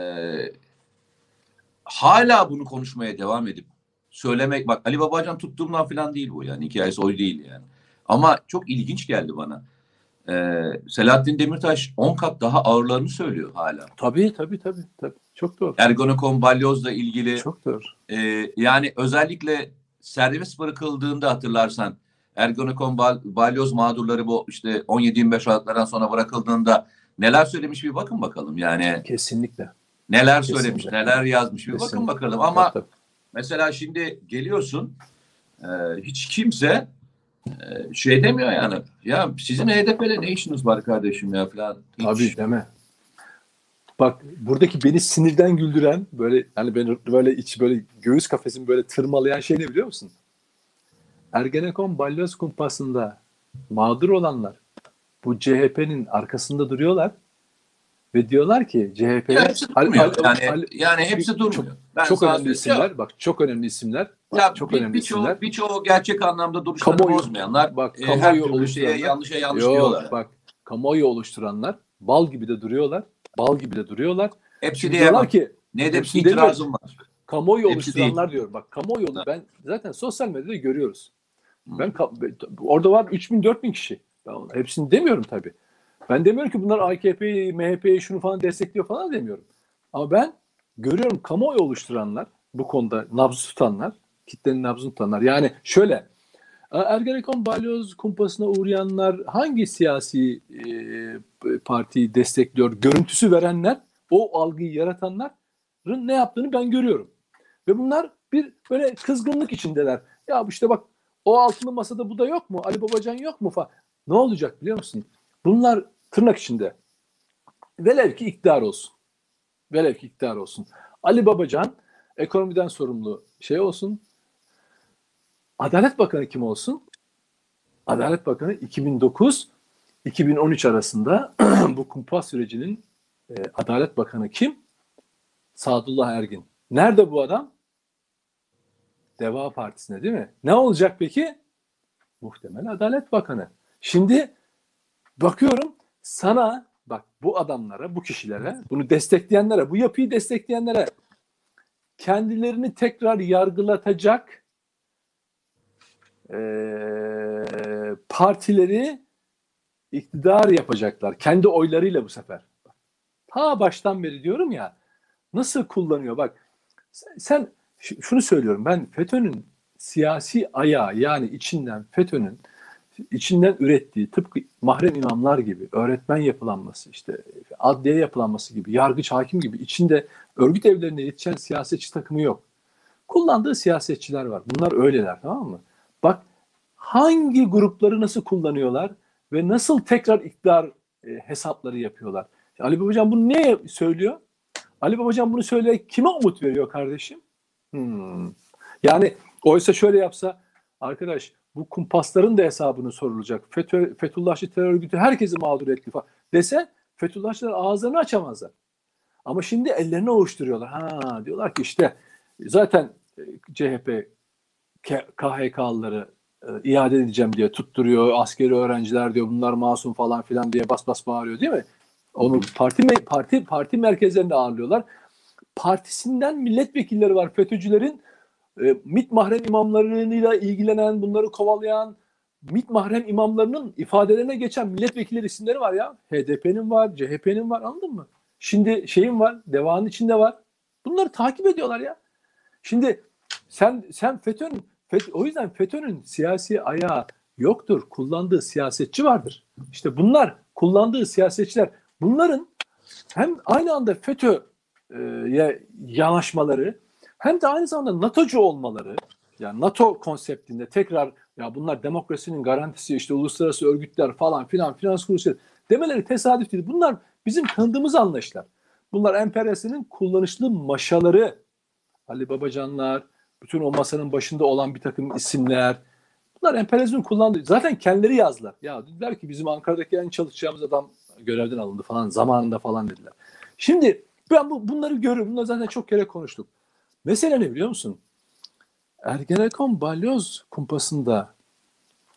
hala bunu konuşmaya devam edip söylemek bak Ali Babacan tuttuğumdan falan değil bu yani hikayesi o değil yani. Ama çok ilginç geldi bana. Ee, Selahattin Demirtaş 10 kat daha ağırlarını söylüyor hala. tabii tabii tabii tabii çok doğru. Ergonokon Balyoz'la ilgili Çok doğru. e, yani özellikle serbest bırakıldığında hatırlarsan Ergonokon Bal- Balyoz mağdurları bu işte 17-25 Aralıklardan sonra bırakıldığında neler söylemiş bir bakın bakalım yani Kesinlikle. Neler Kesinlikle. söylemiş neler yazmış bir bakın Kesinlikle. bakalım ama Tabii, mesela şimdi geliyorsun e, hiç kimse e, şey demiyor yani ya sizin HDP'le ne işiniz var kardeşim ya falan Hiç. tabii deme. Bak buradaki beni sinirden güldüren böyle hani beni böyle iç böyle göğüs kafesimi böyle tırmalayan şey ne biliyor musun? Ergenekon balyoz kumpasında mağdur olanlar bu CHP'nin arkasında duruyorlar ve diyorlar ki CHP'ye Ya hepsi durmuyor. yani, yani hepsi durmuyor. Çok, Ben çok önemli söyleyeyim. isimler. Bak çok önemli isimler. Bak, Ya çok bir, önemli birçoğu, isimler. birçoğu gerçek anlamda duruşlarını Kamuoyu- bozmayanlar bak, e, her kamuoyu türlü şeye oluşturanlar- yanlışa yanlış Yok, diyorlar. bak kamuoyu oluşturanlar bal gibi de duruyorlar. Bal gibi de duruyorlar. Hepsi Şimdi diyorlar ki Ne de hepsini itirazım var. kamuoyu Hepsi oluşturanlar diyor. Bak kamuoyu Ha. ben zaten sosyal medyada görüyoruz. Hı. Ben orada var 3000 4000 kişi. Ben hepsini demiyorum tabii. Ben demiyorum ki bunlar AKP'yi, MHP'yi şunu falan destekliyor falan demiyorum. Ama ben görüyorum kamuoyu oluşturanlar, bu konuda nabzı tutanlar, kitlenin nabzını tutanlar. Yani şöyle, e, Ergenekon balyoz kumpasına uğrayanlar hangi siyasi e, partiyi destekliyor, görüntüsü verenler, o algıyı yaratanların ne yaptığını ben görüyorum. Ve bunlar bir böyle kızgınlık içindeler. Ya işte bak o altılı masada bu da yok mu? Ali Babacan yok mu falan. Ne olacak biliyor musun? Bunlar tırnak içinde. Velev ki iktidar olsun. Velev ki iktidar olsun. Ali Babacan ekonomiden sorumlu şey olsun. Adalet Bakanı kim olsun? Adalet Bakanı 2009-2013 arasında bu kumpas sürecinin e, Adalet Bakanı kim? Sadullah Ergin. Nerede bu adam? Deva Partisi'ne değil mi? Ne olacak peki? Muhtemel Adalet Bakanı. Şimdi bakıyorum sana bak bu adamlara, bu kişilere, bunu destekleyenlere, bu yapıyı destekleyenlere kendilerini tekrar yargılatacak eee, partileri iktidar yapacaklar. Kendi oylarıyla bu sefer. Ta baştan beri diyorum ya nasıl kullanıyor bak sen, şunu söylüyorum ben FETÖ'nün siyasi ayağı yani içinden FETÖ'nün içinden ürettiği tıpkı mahrem imamlar gibi öğretmen yapılanması işte adliye yapılanması gibi yargıç hakim gibi içinde örgüt evlerine yetişen siyasetçi takımı yok. Kullandığı siyasetçiler var. Bunlar öyleler tamam mı? Bak hangi grupları nasıl kullanıyorlar ve nasıl tekrar iktidar e, hesapları yapıyorlar. Ali Babacan bunu niye söylüyor? Ali Babacan bunu söyleyerek kime umut veriyor kardeşim? Hmm. Yani Oysa şöyle yapsa arkadaş bu kumpasların da hesabını sorulacak. FETÖ, Fethullahçı terör örgütü herkesi mağdur etti falan dese Fethullahçılar ağızlarını açamazlar. Ama şimdi ellerini ovuşturuyorlar. Ha diyorlar ki işte zaten e, CHP KHK'lıları e, iade edeceğim diye tutturuyor. Askeri öğrenciler diyor bunlar masum falan filan diye bas bas bağırıyor değil mi? Onu parti parti parti merkezlerinde ağırlıyorlar. Partisinden milletvekilleri var FETÖ'cülerin e, MİT mahrem imamlarıyla ilgilenen, bunları kovalayan, MİT mahrem imamlarının ifadelerine geçen milletvekilleri isimleri var ya. HDP'nin var, CHP'nin var anladın mı? Şimdi şeyin var, devanın içinde var. Bunları takip ediyorlar ya. Şimdi sen sen FETÖ'nün FETÖ, o yüzden FETÖ'nün siyasi ayağı yoktur. Kullandığı siyasetçi vardır. İşte bunlar kullandığı siyasetçiler bunların hem aynı anda FETÖ'ye yanaşmaları hem de aynı zamanda NATO'cu olmaları yani NATO konseptinde tekrar ya bunlar demokrasinin garantisi işte uluslararası örgütler falan filan finans kuruluşları demeleri tesadüf değil. Bunlar bizim tanıdığımız anlayışlar. Bunlar emperyasının kullanışlı maşaları. Ali Babacanlar, bütün o masanın başında olan bir takım isimler. Bunlar emperyalizmin kullandığı. Zaten kendileri yazdılar. Ya dediler ki bizim Ankara'daki en çalışacağımız adam görevden alındı falan zamanında falan dediler. Şimdi ben bu, bunları görüyorum. Bunları zaten çok kere konuştuk. Mesele ne biliyor musun? Ergenekon balyoz kumpasında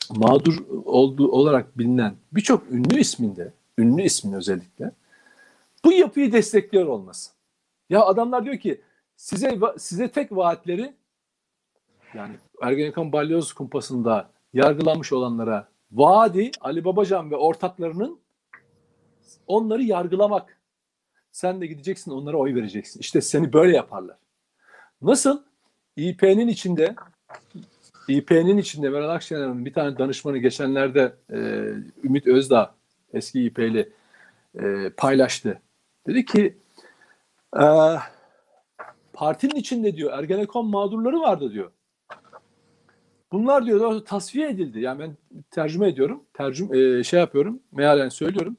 mağdur olduğu olarak bilinen birçok ünlü isminde, ünlü ismin özellikle bu yapıyı destekliyor olması. Ya adamlar diyor ki size size tek vaatleri yani Ergenekon balyoz kumpasında yargılanmış olanlara vaadi Ali Babacan ve ortaklarının onları yargılamak. Sen de gideceksin onlara oy vereceksin. İşte seni böyle yaparlar. Nasıl? İP'nin içinde İP'nin içinde Meral Akşener'in bir tane danışmanı geçenlerde e, Ümit Özdağ eski İP'li e, paylaştı. Dedi ki e, partinin içinde diyor Ergenekon mağdurları vardı diyor. Bunlar diyor tasfiye edildi. Yani ben tercüme ediyorum. Tercüm e, şey yapıyorum. Mealen söylüyorum.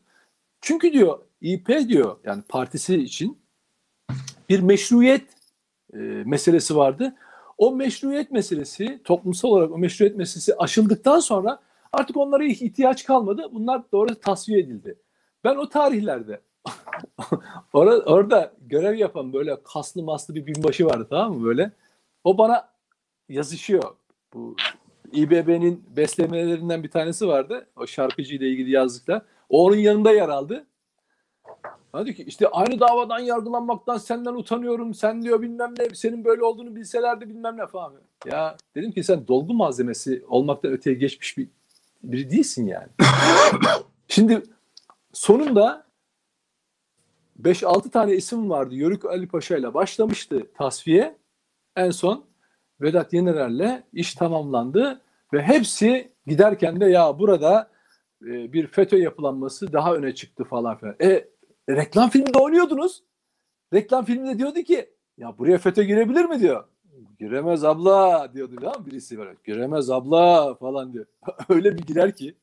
Çünkü diyor İP diyor yani partisi için bir meşruiyet e, meselesi vardı. O meşruiyet meselesi, toplumsal olarak o meşruiyet meselesi aşıldıktan sonra artık onlara ihtiyaç kalmadı. Bunlar doğru tasfiye edildi. Ben o tarihlerde orada, orada görev yapan böyle kaslı maslı bir binbaşı vardı tamam mı böyle. O bana yazışıyor. Bu İBB'nin beslemelerinden bir tanesi vardı. O şarkıcı ile ilgili yazdıkta. O onun yanında yer aldı. Hadi ki işte aynı davadan yargılanmaktan senden utanıyorum. Sen diyor bilmem ne senin böyle olduğunu bilselerdi bilmem ne falan. Ya dedim ki sen dolgu malzemesi olmaktan öteye geçmiş bir biri değilsin yani. Şimdi sonunda 5-6 tane isim vardı. Yörük Ali Paşa ile başlamıştı tasfiye. En son Vedat Yenerer'le iş tamamlandı ve hepsi giderken de ya burada e, bir FETÖ yapılanması daha öne çıktı falan filan. E reklam filminde oynuyordunuz. Reklam filminde diyordu ki ya buraya FETÖ girebilir mi diyor. Giremez abla diyordu ya birisi böyle. Giremez abla falan diyor. öyle bir girer ki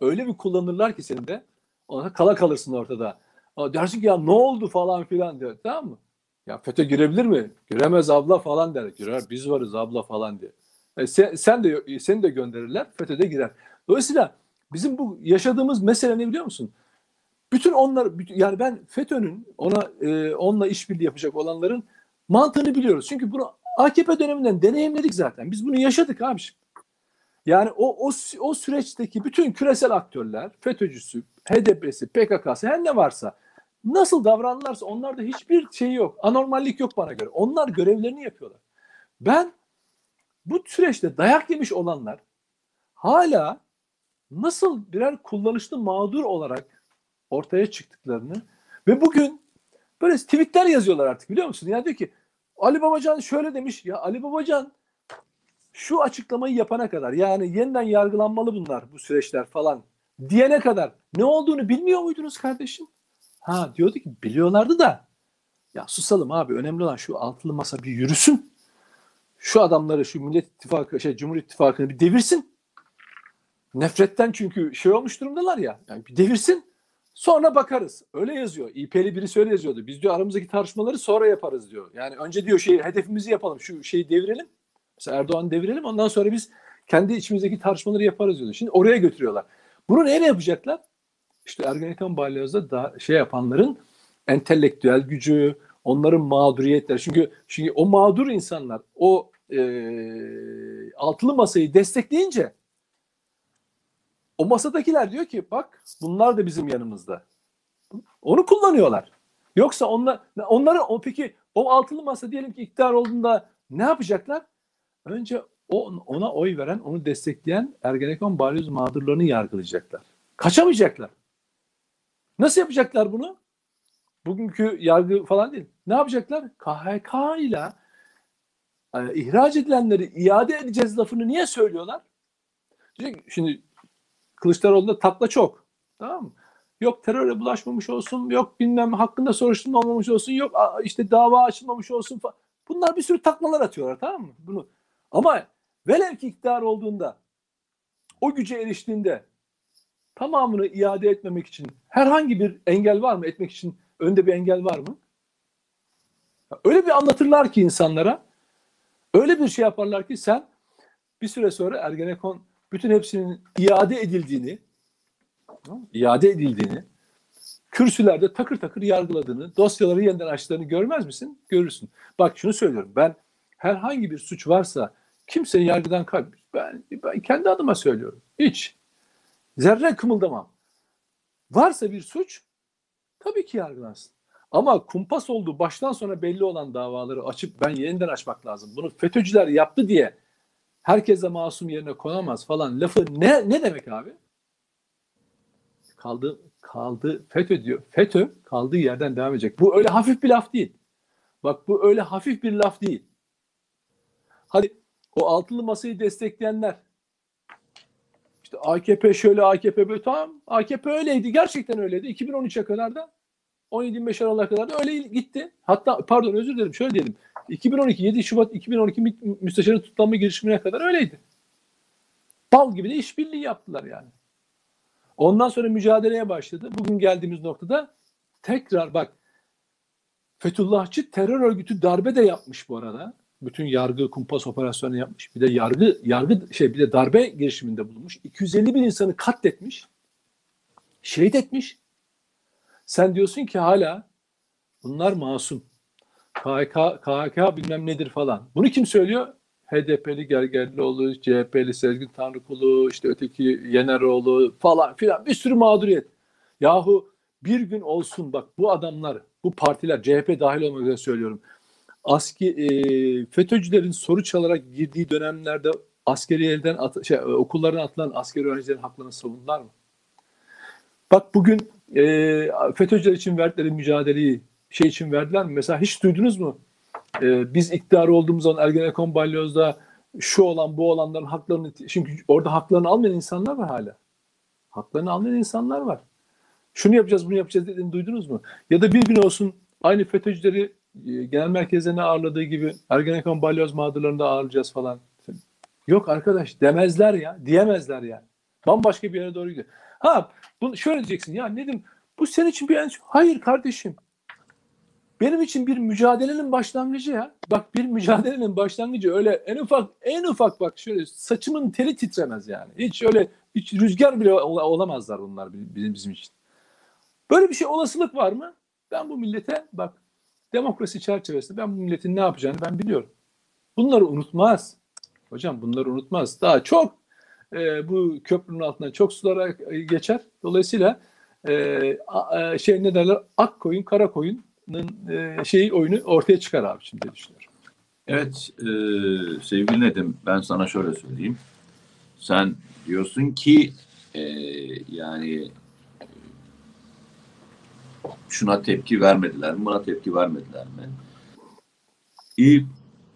öyle bir kullanırlar ki seni de ona kala kalırsın ortada. Ama dersin ki ya ne oldu falan filan diyor. Tamam mı? Ya FETÖ girebilir mi? Giremez abla falan der. Girer biz varız abla falan diye. E sen, sen de seni de gönderirler. FETÖ de girer. Dolayısıyla bizim bu yaşadığımız mesele ne biliyor musun? Bütün onlar yani ben FETÖ'nün ona e, onunla işbirliği yapacak olanların mantığını biliyoruz. Çünkü bunu AKP döneminden deneyimledik zaten. Biz bunu yaşadık abi. Yani o, o, o süreçteki bütün küresel aktörler, FETÖ'cüsü, HDP'si, PKK'sı her ne varsa nasıl davranırlarsa onlarda hiçbir şey yok. Anormallik yok bana göre. Onlar görevlerini yapıyorlar. Ben bu süreçte dayak yemiş olanlar hala nasıl birer kullanışlı mağdur olarak ortaya çıktıklarını ve bugün böyle tweetler yazıyorlar artık biliyor musun? Yani diyor ki Ali Babacan şöyle demiş ya Ali Babacan şu açıklamayı yapana kadar yani yeniden yargılanmalı bunlar bu süreçler falan diyene kadar ne olduğunu bilmiyor muydunuz kardeşim? Ha diyordu ki biliyorlardı da ya susalım abi önemli olan şu altılı masa bir yürüsün. Şu adamları şu Millet İttifakı şey Cumhur İttifakı'nı bir devirsin. Nefretten çünkü şey olmuş durumdalar ya. Yani bir devirsin. Sonra bakarız. Öyle yazıyor. İP'li birisi öyle yazıyordu. Biz diyor aramızdaki tartışmaları sonra yaparız diyor. Yani önce diyor şey hedefimizi yapalım. Şu şeyi devirelim. Mesela Erdoğan devirelim ondan sonra biz kendi içimizdeki tartışmaları yaparız diyordu. Şimdi oraya götürüyorlar. Bunu neyle yapacaklar? İşte Ergenekon balyozda da şey yapanların entelektüel gücü, onların mağduriyetleri. Çünkü çünkü o mağdur insanlar o e, altılı masayı destekleyince o masadakiler diyor ki bak bunlar da bizim yanımızda. Onu kullanıyorlar. Yoksa onlar onları o peki o altılı masa diyelim ki iktidar olduğunda ne yapacaklar? Önce o, ona oy veren, onu destekleyen Ergenekon balyoz mağdurlarını yargılayacaklar. Kaçamayacaklar. Nasıl yapacaklar bunu? Bugünkü yargı falan değil. Ne yapacaklar? KHK ile e, ihraç edilenleri iade edeceğiz lafını niye söylüyorlar? Şimdi Kılıçdaroğlu'nda takla çok. Tamam mı? Yok teröre bulaşmamış olsun, yok bilmem hakkında soruşturma olmamış olsun, yok işte dava açılmamış olsun falan. Bunlar bir sürü taklalar atıyorlar tamam mı? Bunu. Ama velev ki iktidar olduğunda o güce eriştiğinde tamamını iade etmemek için herhangi bir engel var mı? Etmek için önde bir engel var mı? Öyle bir anlatırlar ki insanlara öyle bir şey yaparlar ki sen bir süre sonra Ergenekon bütün hepsinin iade edildiğini iade edildiğini kürsülerde takır takır yargıladığını, dosyaları yeniden açtığını görmez misin? Görürsün. Bak şunu söylüyorum. Ben herhangi bir suç varsa kimseyi yargıdan kaybetmiş. Ben, ben kendi adıma söylüyorum. Hiç. Zerre kımıldamam. Varsa bir suç tabii ki yargılansın. Ama kumpas olduğu baştan sona belli olan davaları açıp ben yeniden açmak lazım. Bunu FETÖ'cüler yaptı diye herkese masum yerine konamaz falan lafı ne ne demek abi? Kaldı kaldı FETÖ diyor. FETÖ kaldığı yerden devam edecek. Bu öyle hafif bir laf değil. Bak bu öyle hafif bir laf değil. Hadi o altılı masayı destekleyenler işte AKP şöyle AKP böyle tamam AKP öyleydi gerçekten öyleydi 2013'e kadar da 17-25 Aralık'a kadar da öyle gitti. Hatta pardon özür dilerim şöyle diyelim 2012 7 Şubat 2012 müsteşarın tutuklanma girişimine kadar öyleydi. Bal gibi de işbirliği yaptılar yani. Ondan sonra mücadeleye başladı. Bugün geldiğimiz noktada tekrar bak Fethullahçı terör örgütü darbe de yapmış bu arada. Bütün yargı kumpas operasyonu yapmış. Bir de yargı yargı şey bir de darbe girişiminde bulunmuş. 250 bin insanı katletmiş. Şehit etmiş. Sen diyorsun ki hala bunlar masum. KHK, KHK bilmem nedir falan. Bunu kim söylüyor? HDP'li Gergerlioğlu, CHP'li Sezgin Tanrıkulu, işte öteki Yeneroğlu falan filan bir sürü mağduriyet. Yahu bir gün olsun bak bu adamlar, bu partiler CHP dahil olmak üzere söylüyorum. Aski, e, FETÖ'cülerin soru çalarak girdiği dönemlerde askeri elden at, şey, okullarına atılan askeri öğrencilerin haklarını savundular mı? Bak bugün e, FETÖ'cüler için verdikleri mücadeleyi şey için verdiler mi? Mesela hiç duydunuz mu? e, biz iktidar olduğumuz zaman Ergenekon balyozda şu olan bu olanların haklarını çünkü orada haklarını almayan insanlar var hala. Haklarını almayan insanlar var. Şunu yapacağız bunu yapacağız dediğini duydunuz mu? Ya da bir gün olsun aynı FETÖ'cüleri e, genel merkezlerine ağırladığı gibi Ergenekon balyoz mağdurlarını da ağırlayacağız falan. Yok arkadaş demezler ya. Diyemezler ya. Bambaşka bir yere doğru gidiyor. Ha bunu şöyle diyeceksin ya Nedim bu senin için bir en... Hayır kardeşim. Benim için bir mücadelenin başlangıcı ya. Bak bir mücadelenin başlangıcı öyle en ufak en ufak bak şöyle saçımın teli titremez yani. Hiç öyle hiç rüzgar bile olamazlar bunlar bizim bizim için. Böyle bir şey olasılık var mı? Ben bu millete bak demokrasi çerçevesinde ben bu milletin ne yapacağını ben biliyorum. Bunları unutmaz. Hocam bunları unutmaz. Daha çok e, bu köprünün altından çok sulara geçer. Dolayısıyla e, a, şey ne derler ak koyun kara koyun e, şeyi oyunu ortaya çıkar abi şimdi düşünüyorum. Evet e, sevgili Nedim ben sana şöyle söyleyeyim. Sen diyorsun ki e, yani şuna tepki vermediler mi, buna tepki vermediler mi? E,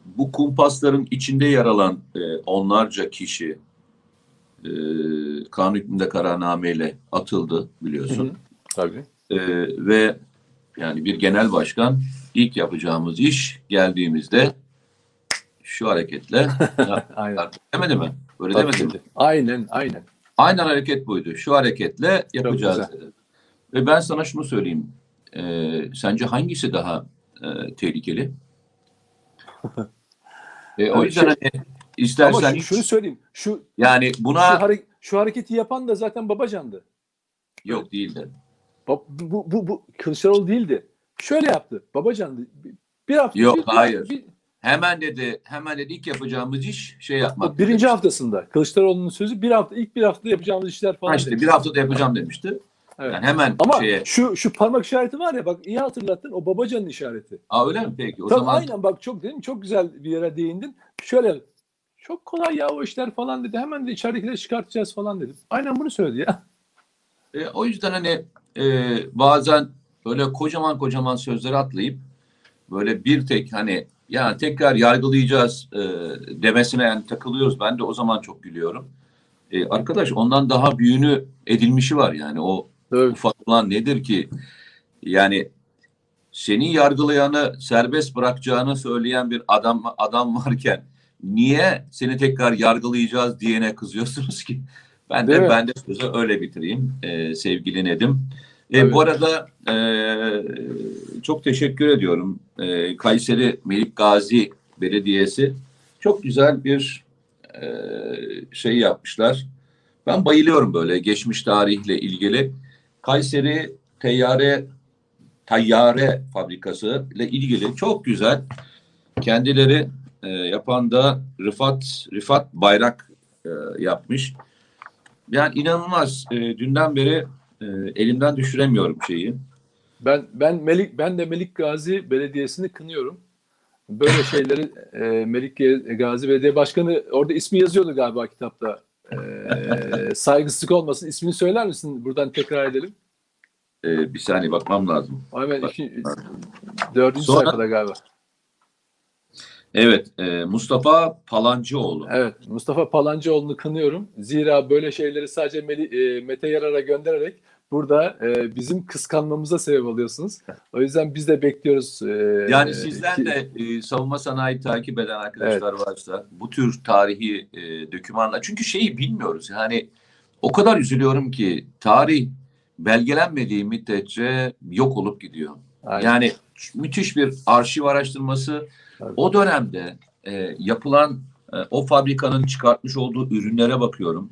bu kumpasların içinde yer alan e, onlarca kişi e, kanun hükmünde kararnameyle atıldı biliyorsun. Hı hı, tabii. E, ve yani bir genel başkan ilk yapacağımız iş geldiğimizde şu hareketle aynen. demedi mi? Öyle demedi mi? Aynen, aynen. Aynen hareket buydu. Şu hareketle yapacağız dedi. Ve ben sana şunu söyleyeyim. Ee, sence hangisi daha e, tehlikeli? E, o yüzden şey- hani Ama istersen şu- hiç- şunu söyleyeyim. Şu yani buna şu, hare- şu hareketi yapan da zaten Babacan'dı. yok değildi. Bu, bu, bu, bu Kılıçdaroğlu değildi. Şöyle yaptı. Babacan'dı. Bir- hafta. Yok, bir- hayır. bir- Hemen dedi, hemen dedi ilk yapacağımız iş şey yapmak. birinci demişti. haftasında. Kılıçdaroğlu'nun sözü bir hafta ilk bir haftada yapacağımız işler falan. Ha işte dedi. bir haftada yapacağım demişti. Evet. Yani hemen Ama şeye. şu şu parmak işareti var ya bak iyi hatırlattın o Babacan'ın işareti. Aa öyle mi peki? O Tabii zaman aynen bak çok dedim çok güzel bir yere değindin. Şöyle çok kolay ya o işler falan dedi. Hemen de içeridekileri çıkartacağız falan dedim. Aynen bunu söyledi ya. E, o yüzden hani e, bazen böyle kocaman kocaman sözleri atlayıp böyle bir tek hani ya tekrar yargılayacağız e, demesine yani takılıyoruz. Ben de o zaman çok gülüyorum. E, arkadaş ondan daha büyüğünü edilmişi var yani o Evet. ufak olan nedir ki? Yani seni yargılayanı serbest bırakacağını söyleyen bir adam adam varken niye seni tekrar yargılayacağız diyene kızıyorsunuz ki? Ben Değil de mi? ben de sözü öyle bitireyim e, sevgili Nedim. E, Evet. bu arada e, çok teşekkür ediyorum. E, Kayseri Melik Gazi Belediyesi çok güzel bir e, şey yapmışlar. Ben bayılıyorum böyle geçmiş tarihle ilgili. Kayseri Teyyare Tayyare Fabrikası ile ilgili çok güzel kendileri e, yapan da Rıfat Rıfat Bayrak e, yapmış. Yani inanılmaz. E, dünden beri e, elimden düşüremiyorum şeyi. Ben ben Melik ben de Melik Gazi Belediyesi'ni kınıyorum. Böyle şeyleri e, Melik Gazi Belediye Başkanı orada ismi yazıyordu galiba kitapta. E, saygısızlık olmasın. İsmini söyler misin? Buradan tekrar edelim. E, bir saniye bakmam lazım. Hemen iki, dördüncü Sonra- sayfada galiba. Evet, e, Mustafa Palancıoğlu. Evet, Mustafa Palancıoğlu'nu kınıyorum. Zira böyle şeyleri sadece Meli, e, Mete Yarar'a göndererek burada e, bizim kıskanmamıza sebep oluyorsunuz. O yüzden biz de bekliyoruz. e, Yani sizden ki- de e, savunma sanayi takip eden arkadaşlar varsa bu tür tarihi e, dokümanlar çünkü şeyi bilmiyoruz yani o kadar üzülüyorum ki tarih belgelenmediği müddetçe yok olup gidiyor. Aynen. Yani müthiş bir arşiv araştırması. O dönemde e, yapılan e, o fabrikanın çıkartmış olduğu ürünlere bakıyorum.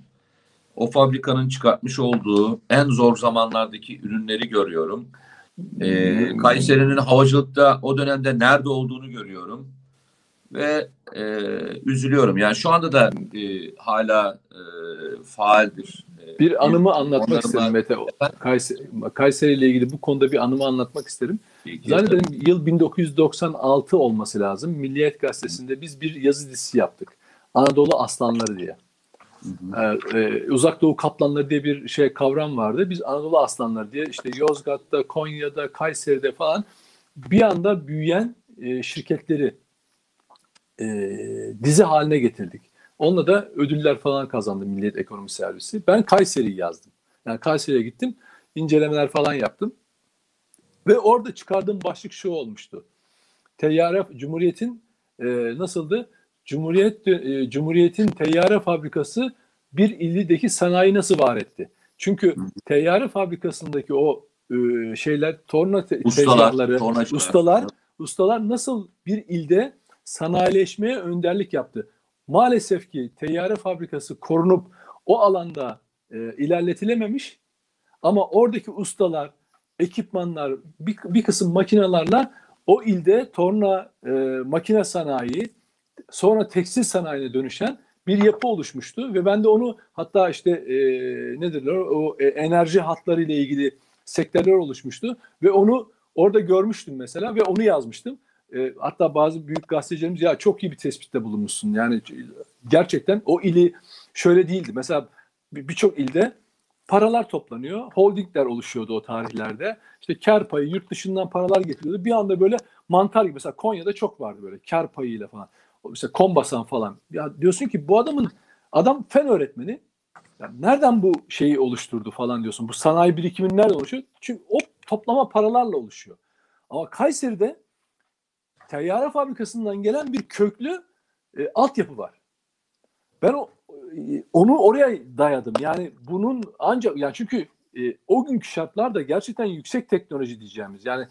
O fabrikanın çıkartmış olduğu en zor zamanlardaki ürünleri görüyorum. Ee, Kayseri'nin havacılıkta o dönemde nerede olduğunu görüyorum ve e, üzülüyorum. Yani şu anda da e, hala e, faaldir. E, Bir anımı anlatmak onların isterim Mete. Kayseri, Kayseri ile ilgili bu konuda bir anımı anlatmak isterim. Zannederim yıl 1996 olması lazım. Milliyet Gazetesi'nde biz bir yazı dizisi yaptık. Anadolu Aslanları diye. Ee, e, Uzak Doğu Kaplanları diye bir şey kavram vardı. Biz Anadolu Aslanları diye işte Yozgat'ta, Konya'da, Kayseri'de falan bir anda büyüyen e, şirketleri e, dizi haline getirdik. Onunla da ödüller falan kazandı Milliyet Ekonomi Servisi. Ben Kayseri'yi yazdım. Yani Kayseri'ye gittim, incelemeler falan yaptım. Ve orada çıkardığım başlık şu olmuştu. Teyyare Cumhuriyet'in e, nasıldı? Cumhuriyet e, Cumhuriyet'in teyyare fabrikası bir ildeki sanayi nasıl var etti? Çünkü teyyare fabrikasındaki o e, şeyler torna te- Ustalar, tornacılar. ustalar, ustalar nasıl bir ilde sanayileşmeye önderlik yaptı? Maalesef ki teyyare fabrikası korunup o alanda e, ilerletilememiş ama oradaki ustalar, ekipmanlar, bir, bir kısım makinelerle o ilde torna e, makine sanayi, sonra tekstil sanayine dönüşen bir yapı oluşmuştu ve ben de onu hatta işte e, nedir o, o e, enerji hatları ile ilgili sektörler oluşmuştu ve onu orada görmüştüm mesela ve onu yazmıştım. E, hatta bazı büyük gazetecilerimiz ya çok iyi bir tespitte bulunmuşsun. Yani gerçekten o ili şöyle değildi. Mesela bir- birçok ilde paralar toplanıyor. Holdingler oluşuyordu o tarihlerde. İşte kar payı yurt dışından paralar getiriyordu. Bir anda böyle mantar gibi mesela Konya'da çok vardı böyle kar payıyla falan. Mesela Kombasan falan. Ya diyorsun ki bu adamın adam fen öğretmeni. Ya nereden bu şeyi oluşturdu falan diyorsun. Bu sanayi birikimini nereden oluşuyor? Çünkü o toplama paralarla oluşuyor. Ama Kayseri'de teyyare fabrikasından gelen bir köklü e, altyapı var. Ben o, onu oraya dayadım. Yani bunun ancak yani çünkü e, o günkü şartlar da gerçekten yüksek teknoloji diyeceğimiz. Yani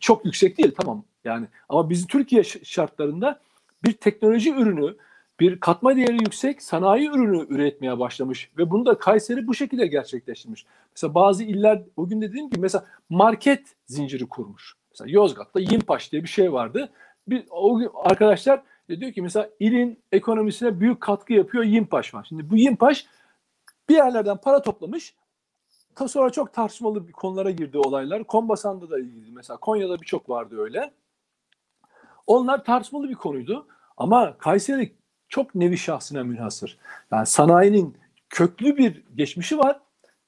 çok yüksek değil tamam yani ama bizim Türkiye şartlarında bir teknoloji ürünü, bir katma değeri yüksek sanayi ürünü üretmeye başlamış ve bunu da Kayseri bu şekilde gerçekleştirmiş. Mesela bazı iller o gün de dediğim gibi mesela market zinciri kurmuş. Mesela Yozgat'ta Yimpaş diye bir şey vardı. Bir, o gün arkadaşlar diyor ki mesela ilin ekonomisine büyük katkı yapıyor Yimpaş var. Şimdi bu Yimpaş bir yerlerden para toplamış. Ta sonra çok tartışmalı bir konulara girdi olaylar. Kombasan'da da ilgili mesela Konya'da birçok vardı öyle. Onlar tartışmalı bir konuydu. Ama Kayseri çok nevi şahsına münhasır. Yani sanayinin köklü bir geçmişi var.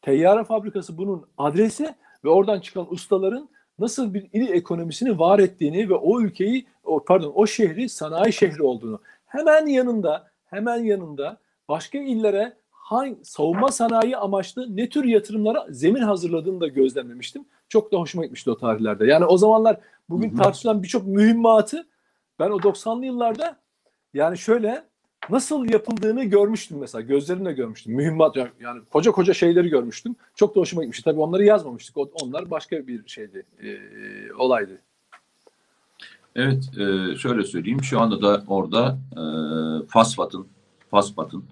Teyyare fabrikası bunun adresi ve oradan çıkan ustaların nasıl bir il ekonomisini var ettiğini ve o ülkeyi o, pardon o şehri sanayi şehri olduğunu hemen yanında hemen yanında başka illere hangi savunma sanayi amaçlı ne tür yatırımlara zemin hazırladığını da gözlemlemiştim. Çok da hoşuma gitmişti o tarihlerde. Yani o zamanlar bugün tartışılan birçok mühimmatı ben o 90'lı yıllarda yani şöyle nasıl yapıldığını görmüştüm mesela. Gözlerimle görmüştüm. Mühimmat yani, yani koca koca şeyleri görmüştüm. Çok da hoşuma gitmişti. Tabii onları yazmamıştık. Onlar başka bir şeydi. e, olaydı. Evet, e, şöyle söyleyeyim. Şu anda da orada e, FASFAT'ın, FASFAT'ın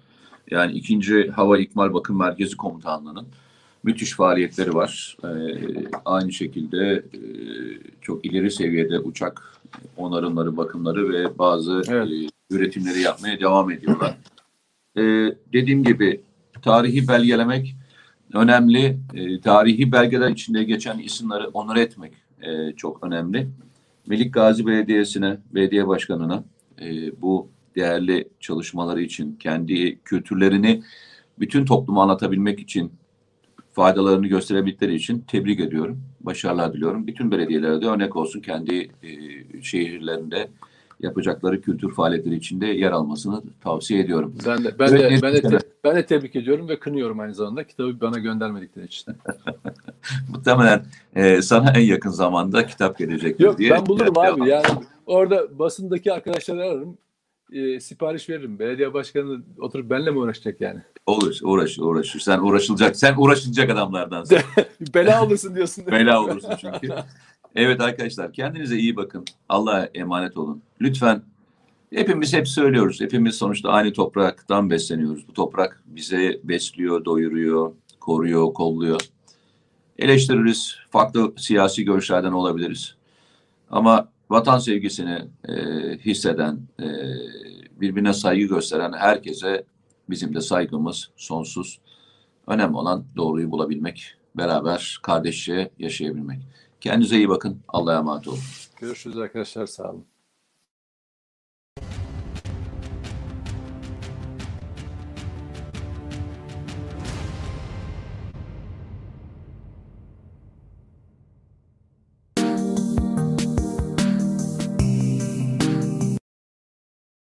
yani 2. Hava İkmal Bakım Merkezi Komutanlığı'nın müthiş faaliyetleri var. E, aynı şekilde e, çok ileri seviyede uçak onarımları, bakımları ve bazı Evet. e, üretimleri yapmaya devam ediyorlar. E, dediğim gibi tarihi belgelemek önemli. E, tarihi belgeler içinde geçen isimleri onur etmek e, çok önemli. Melik Gazi Belediyesi'ne, belediye başkanına e, bu değerli çalışmaları için, kendi kültürlerini bütün topluma anlatabilmek için, faydalarını gösterebildikleri için tebrik ediyorum. Başarılar diliyorum. Bütün belediyelere de örnek olsun kendi e, şehirlerinde yapacakları kültür faaliyetleri içinde yer almasını tavsiye ediyorum. Ben de ben Evet, de ben de, te- ben de tebrik ediyorum ve kınıyorum aynı zamanda kitabı bana göndermedikleri için. Muhtemelen e, sana en yakın zamanda kitap gelecektir Yok diye. ben bulurum Ya- abi. Yani orada basındaki arkadaşları ararım. e, sipariş veririm. Belediye başkanı oturup benimle mi uğraşacak yani? Olur, uğraşır, uğraşır. Sen uğraşılacak, sen uğraşılacak adamlardansın. Bela olursun diyorsun. Bela olursun çünkü. Evet arkadaşlar kendinize iyi bakın. Allah'a emanet olun. Lütfen hepimiz hep söylüyoruz. Hepimiz sonuçta aynı topraktan besleniyoruz. Bu toprak bize besliyor, doyuruyor, koruyor, kolluyor. Eleştiririz. Farklı siyasi görüşlerden olabiliriz. Ama vatan sevgisini e, hisseden, e, birbirine saygı gösteren herkese bizim de saygımız sonsuz. Önemli olan doğruyu bulabilmek, beraber kardeşçe yaşayabilmek. Kendinize iyi bakın. Allah'a emanet olun. Görüşürüz arkadaşlar sağ olun.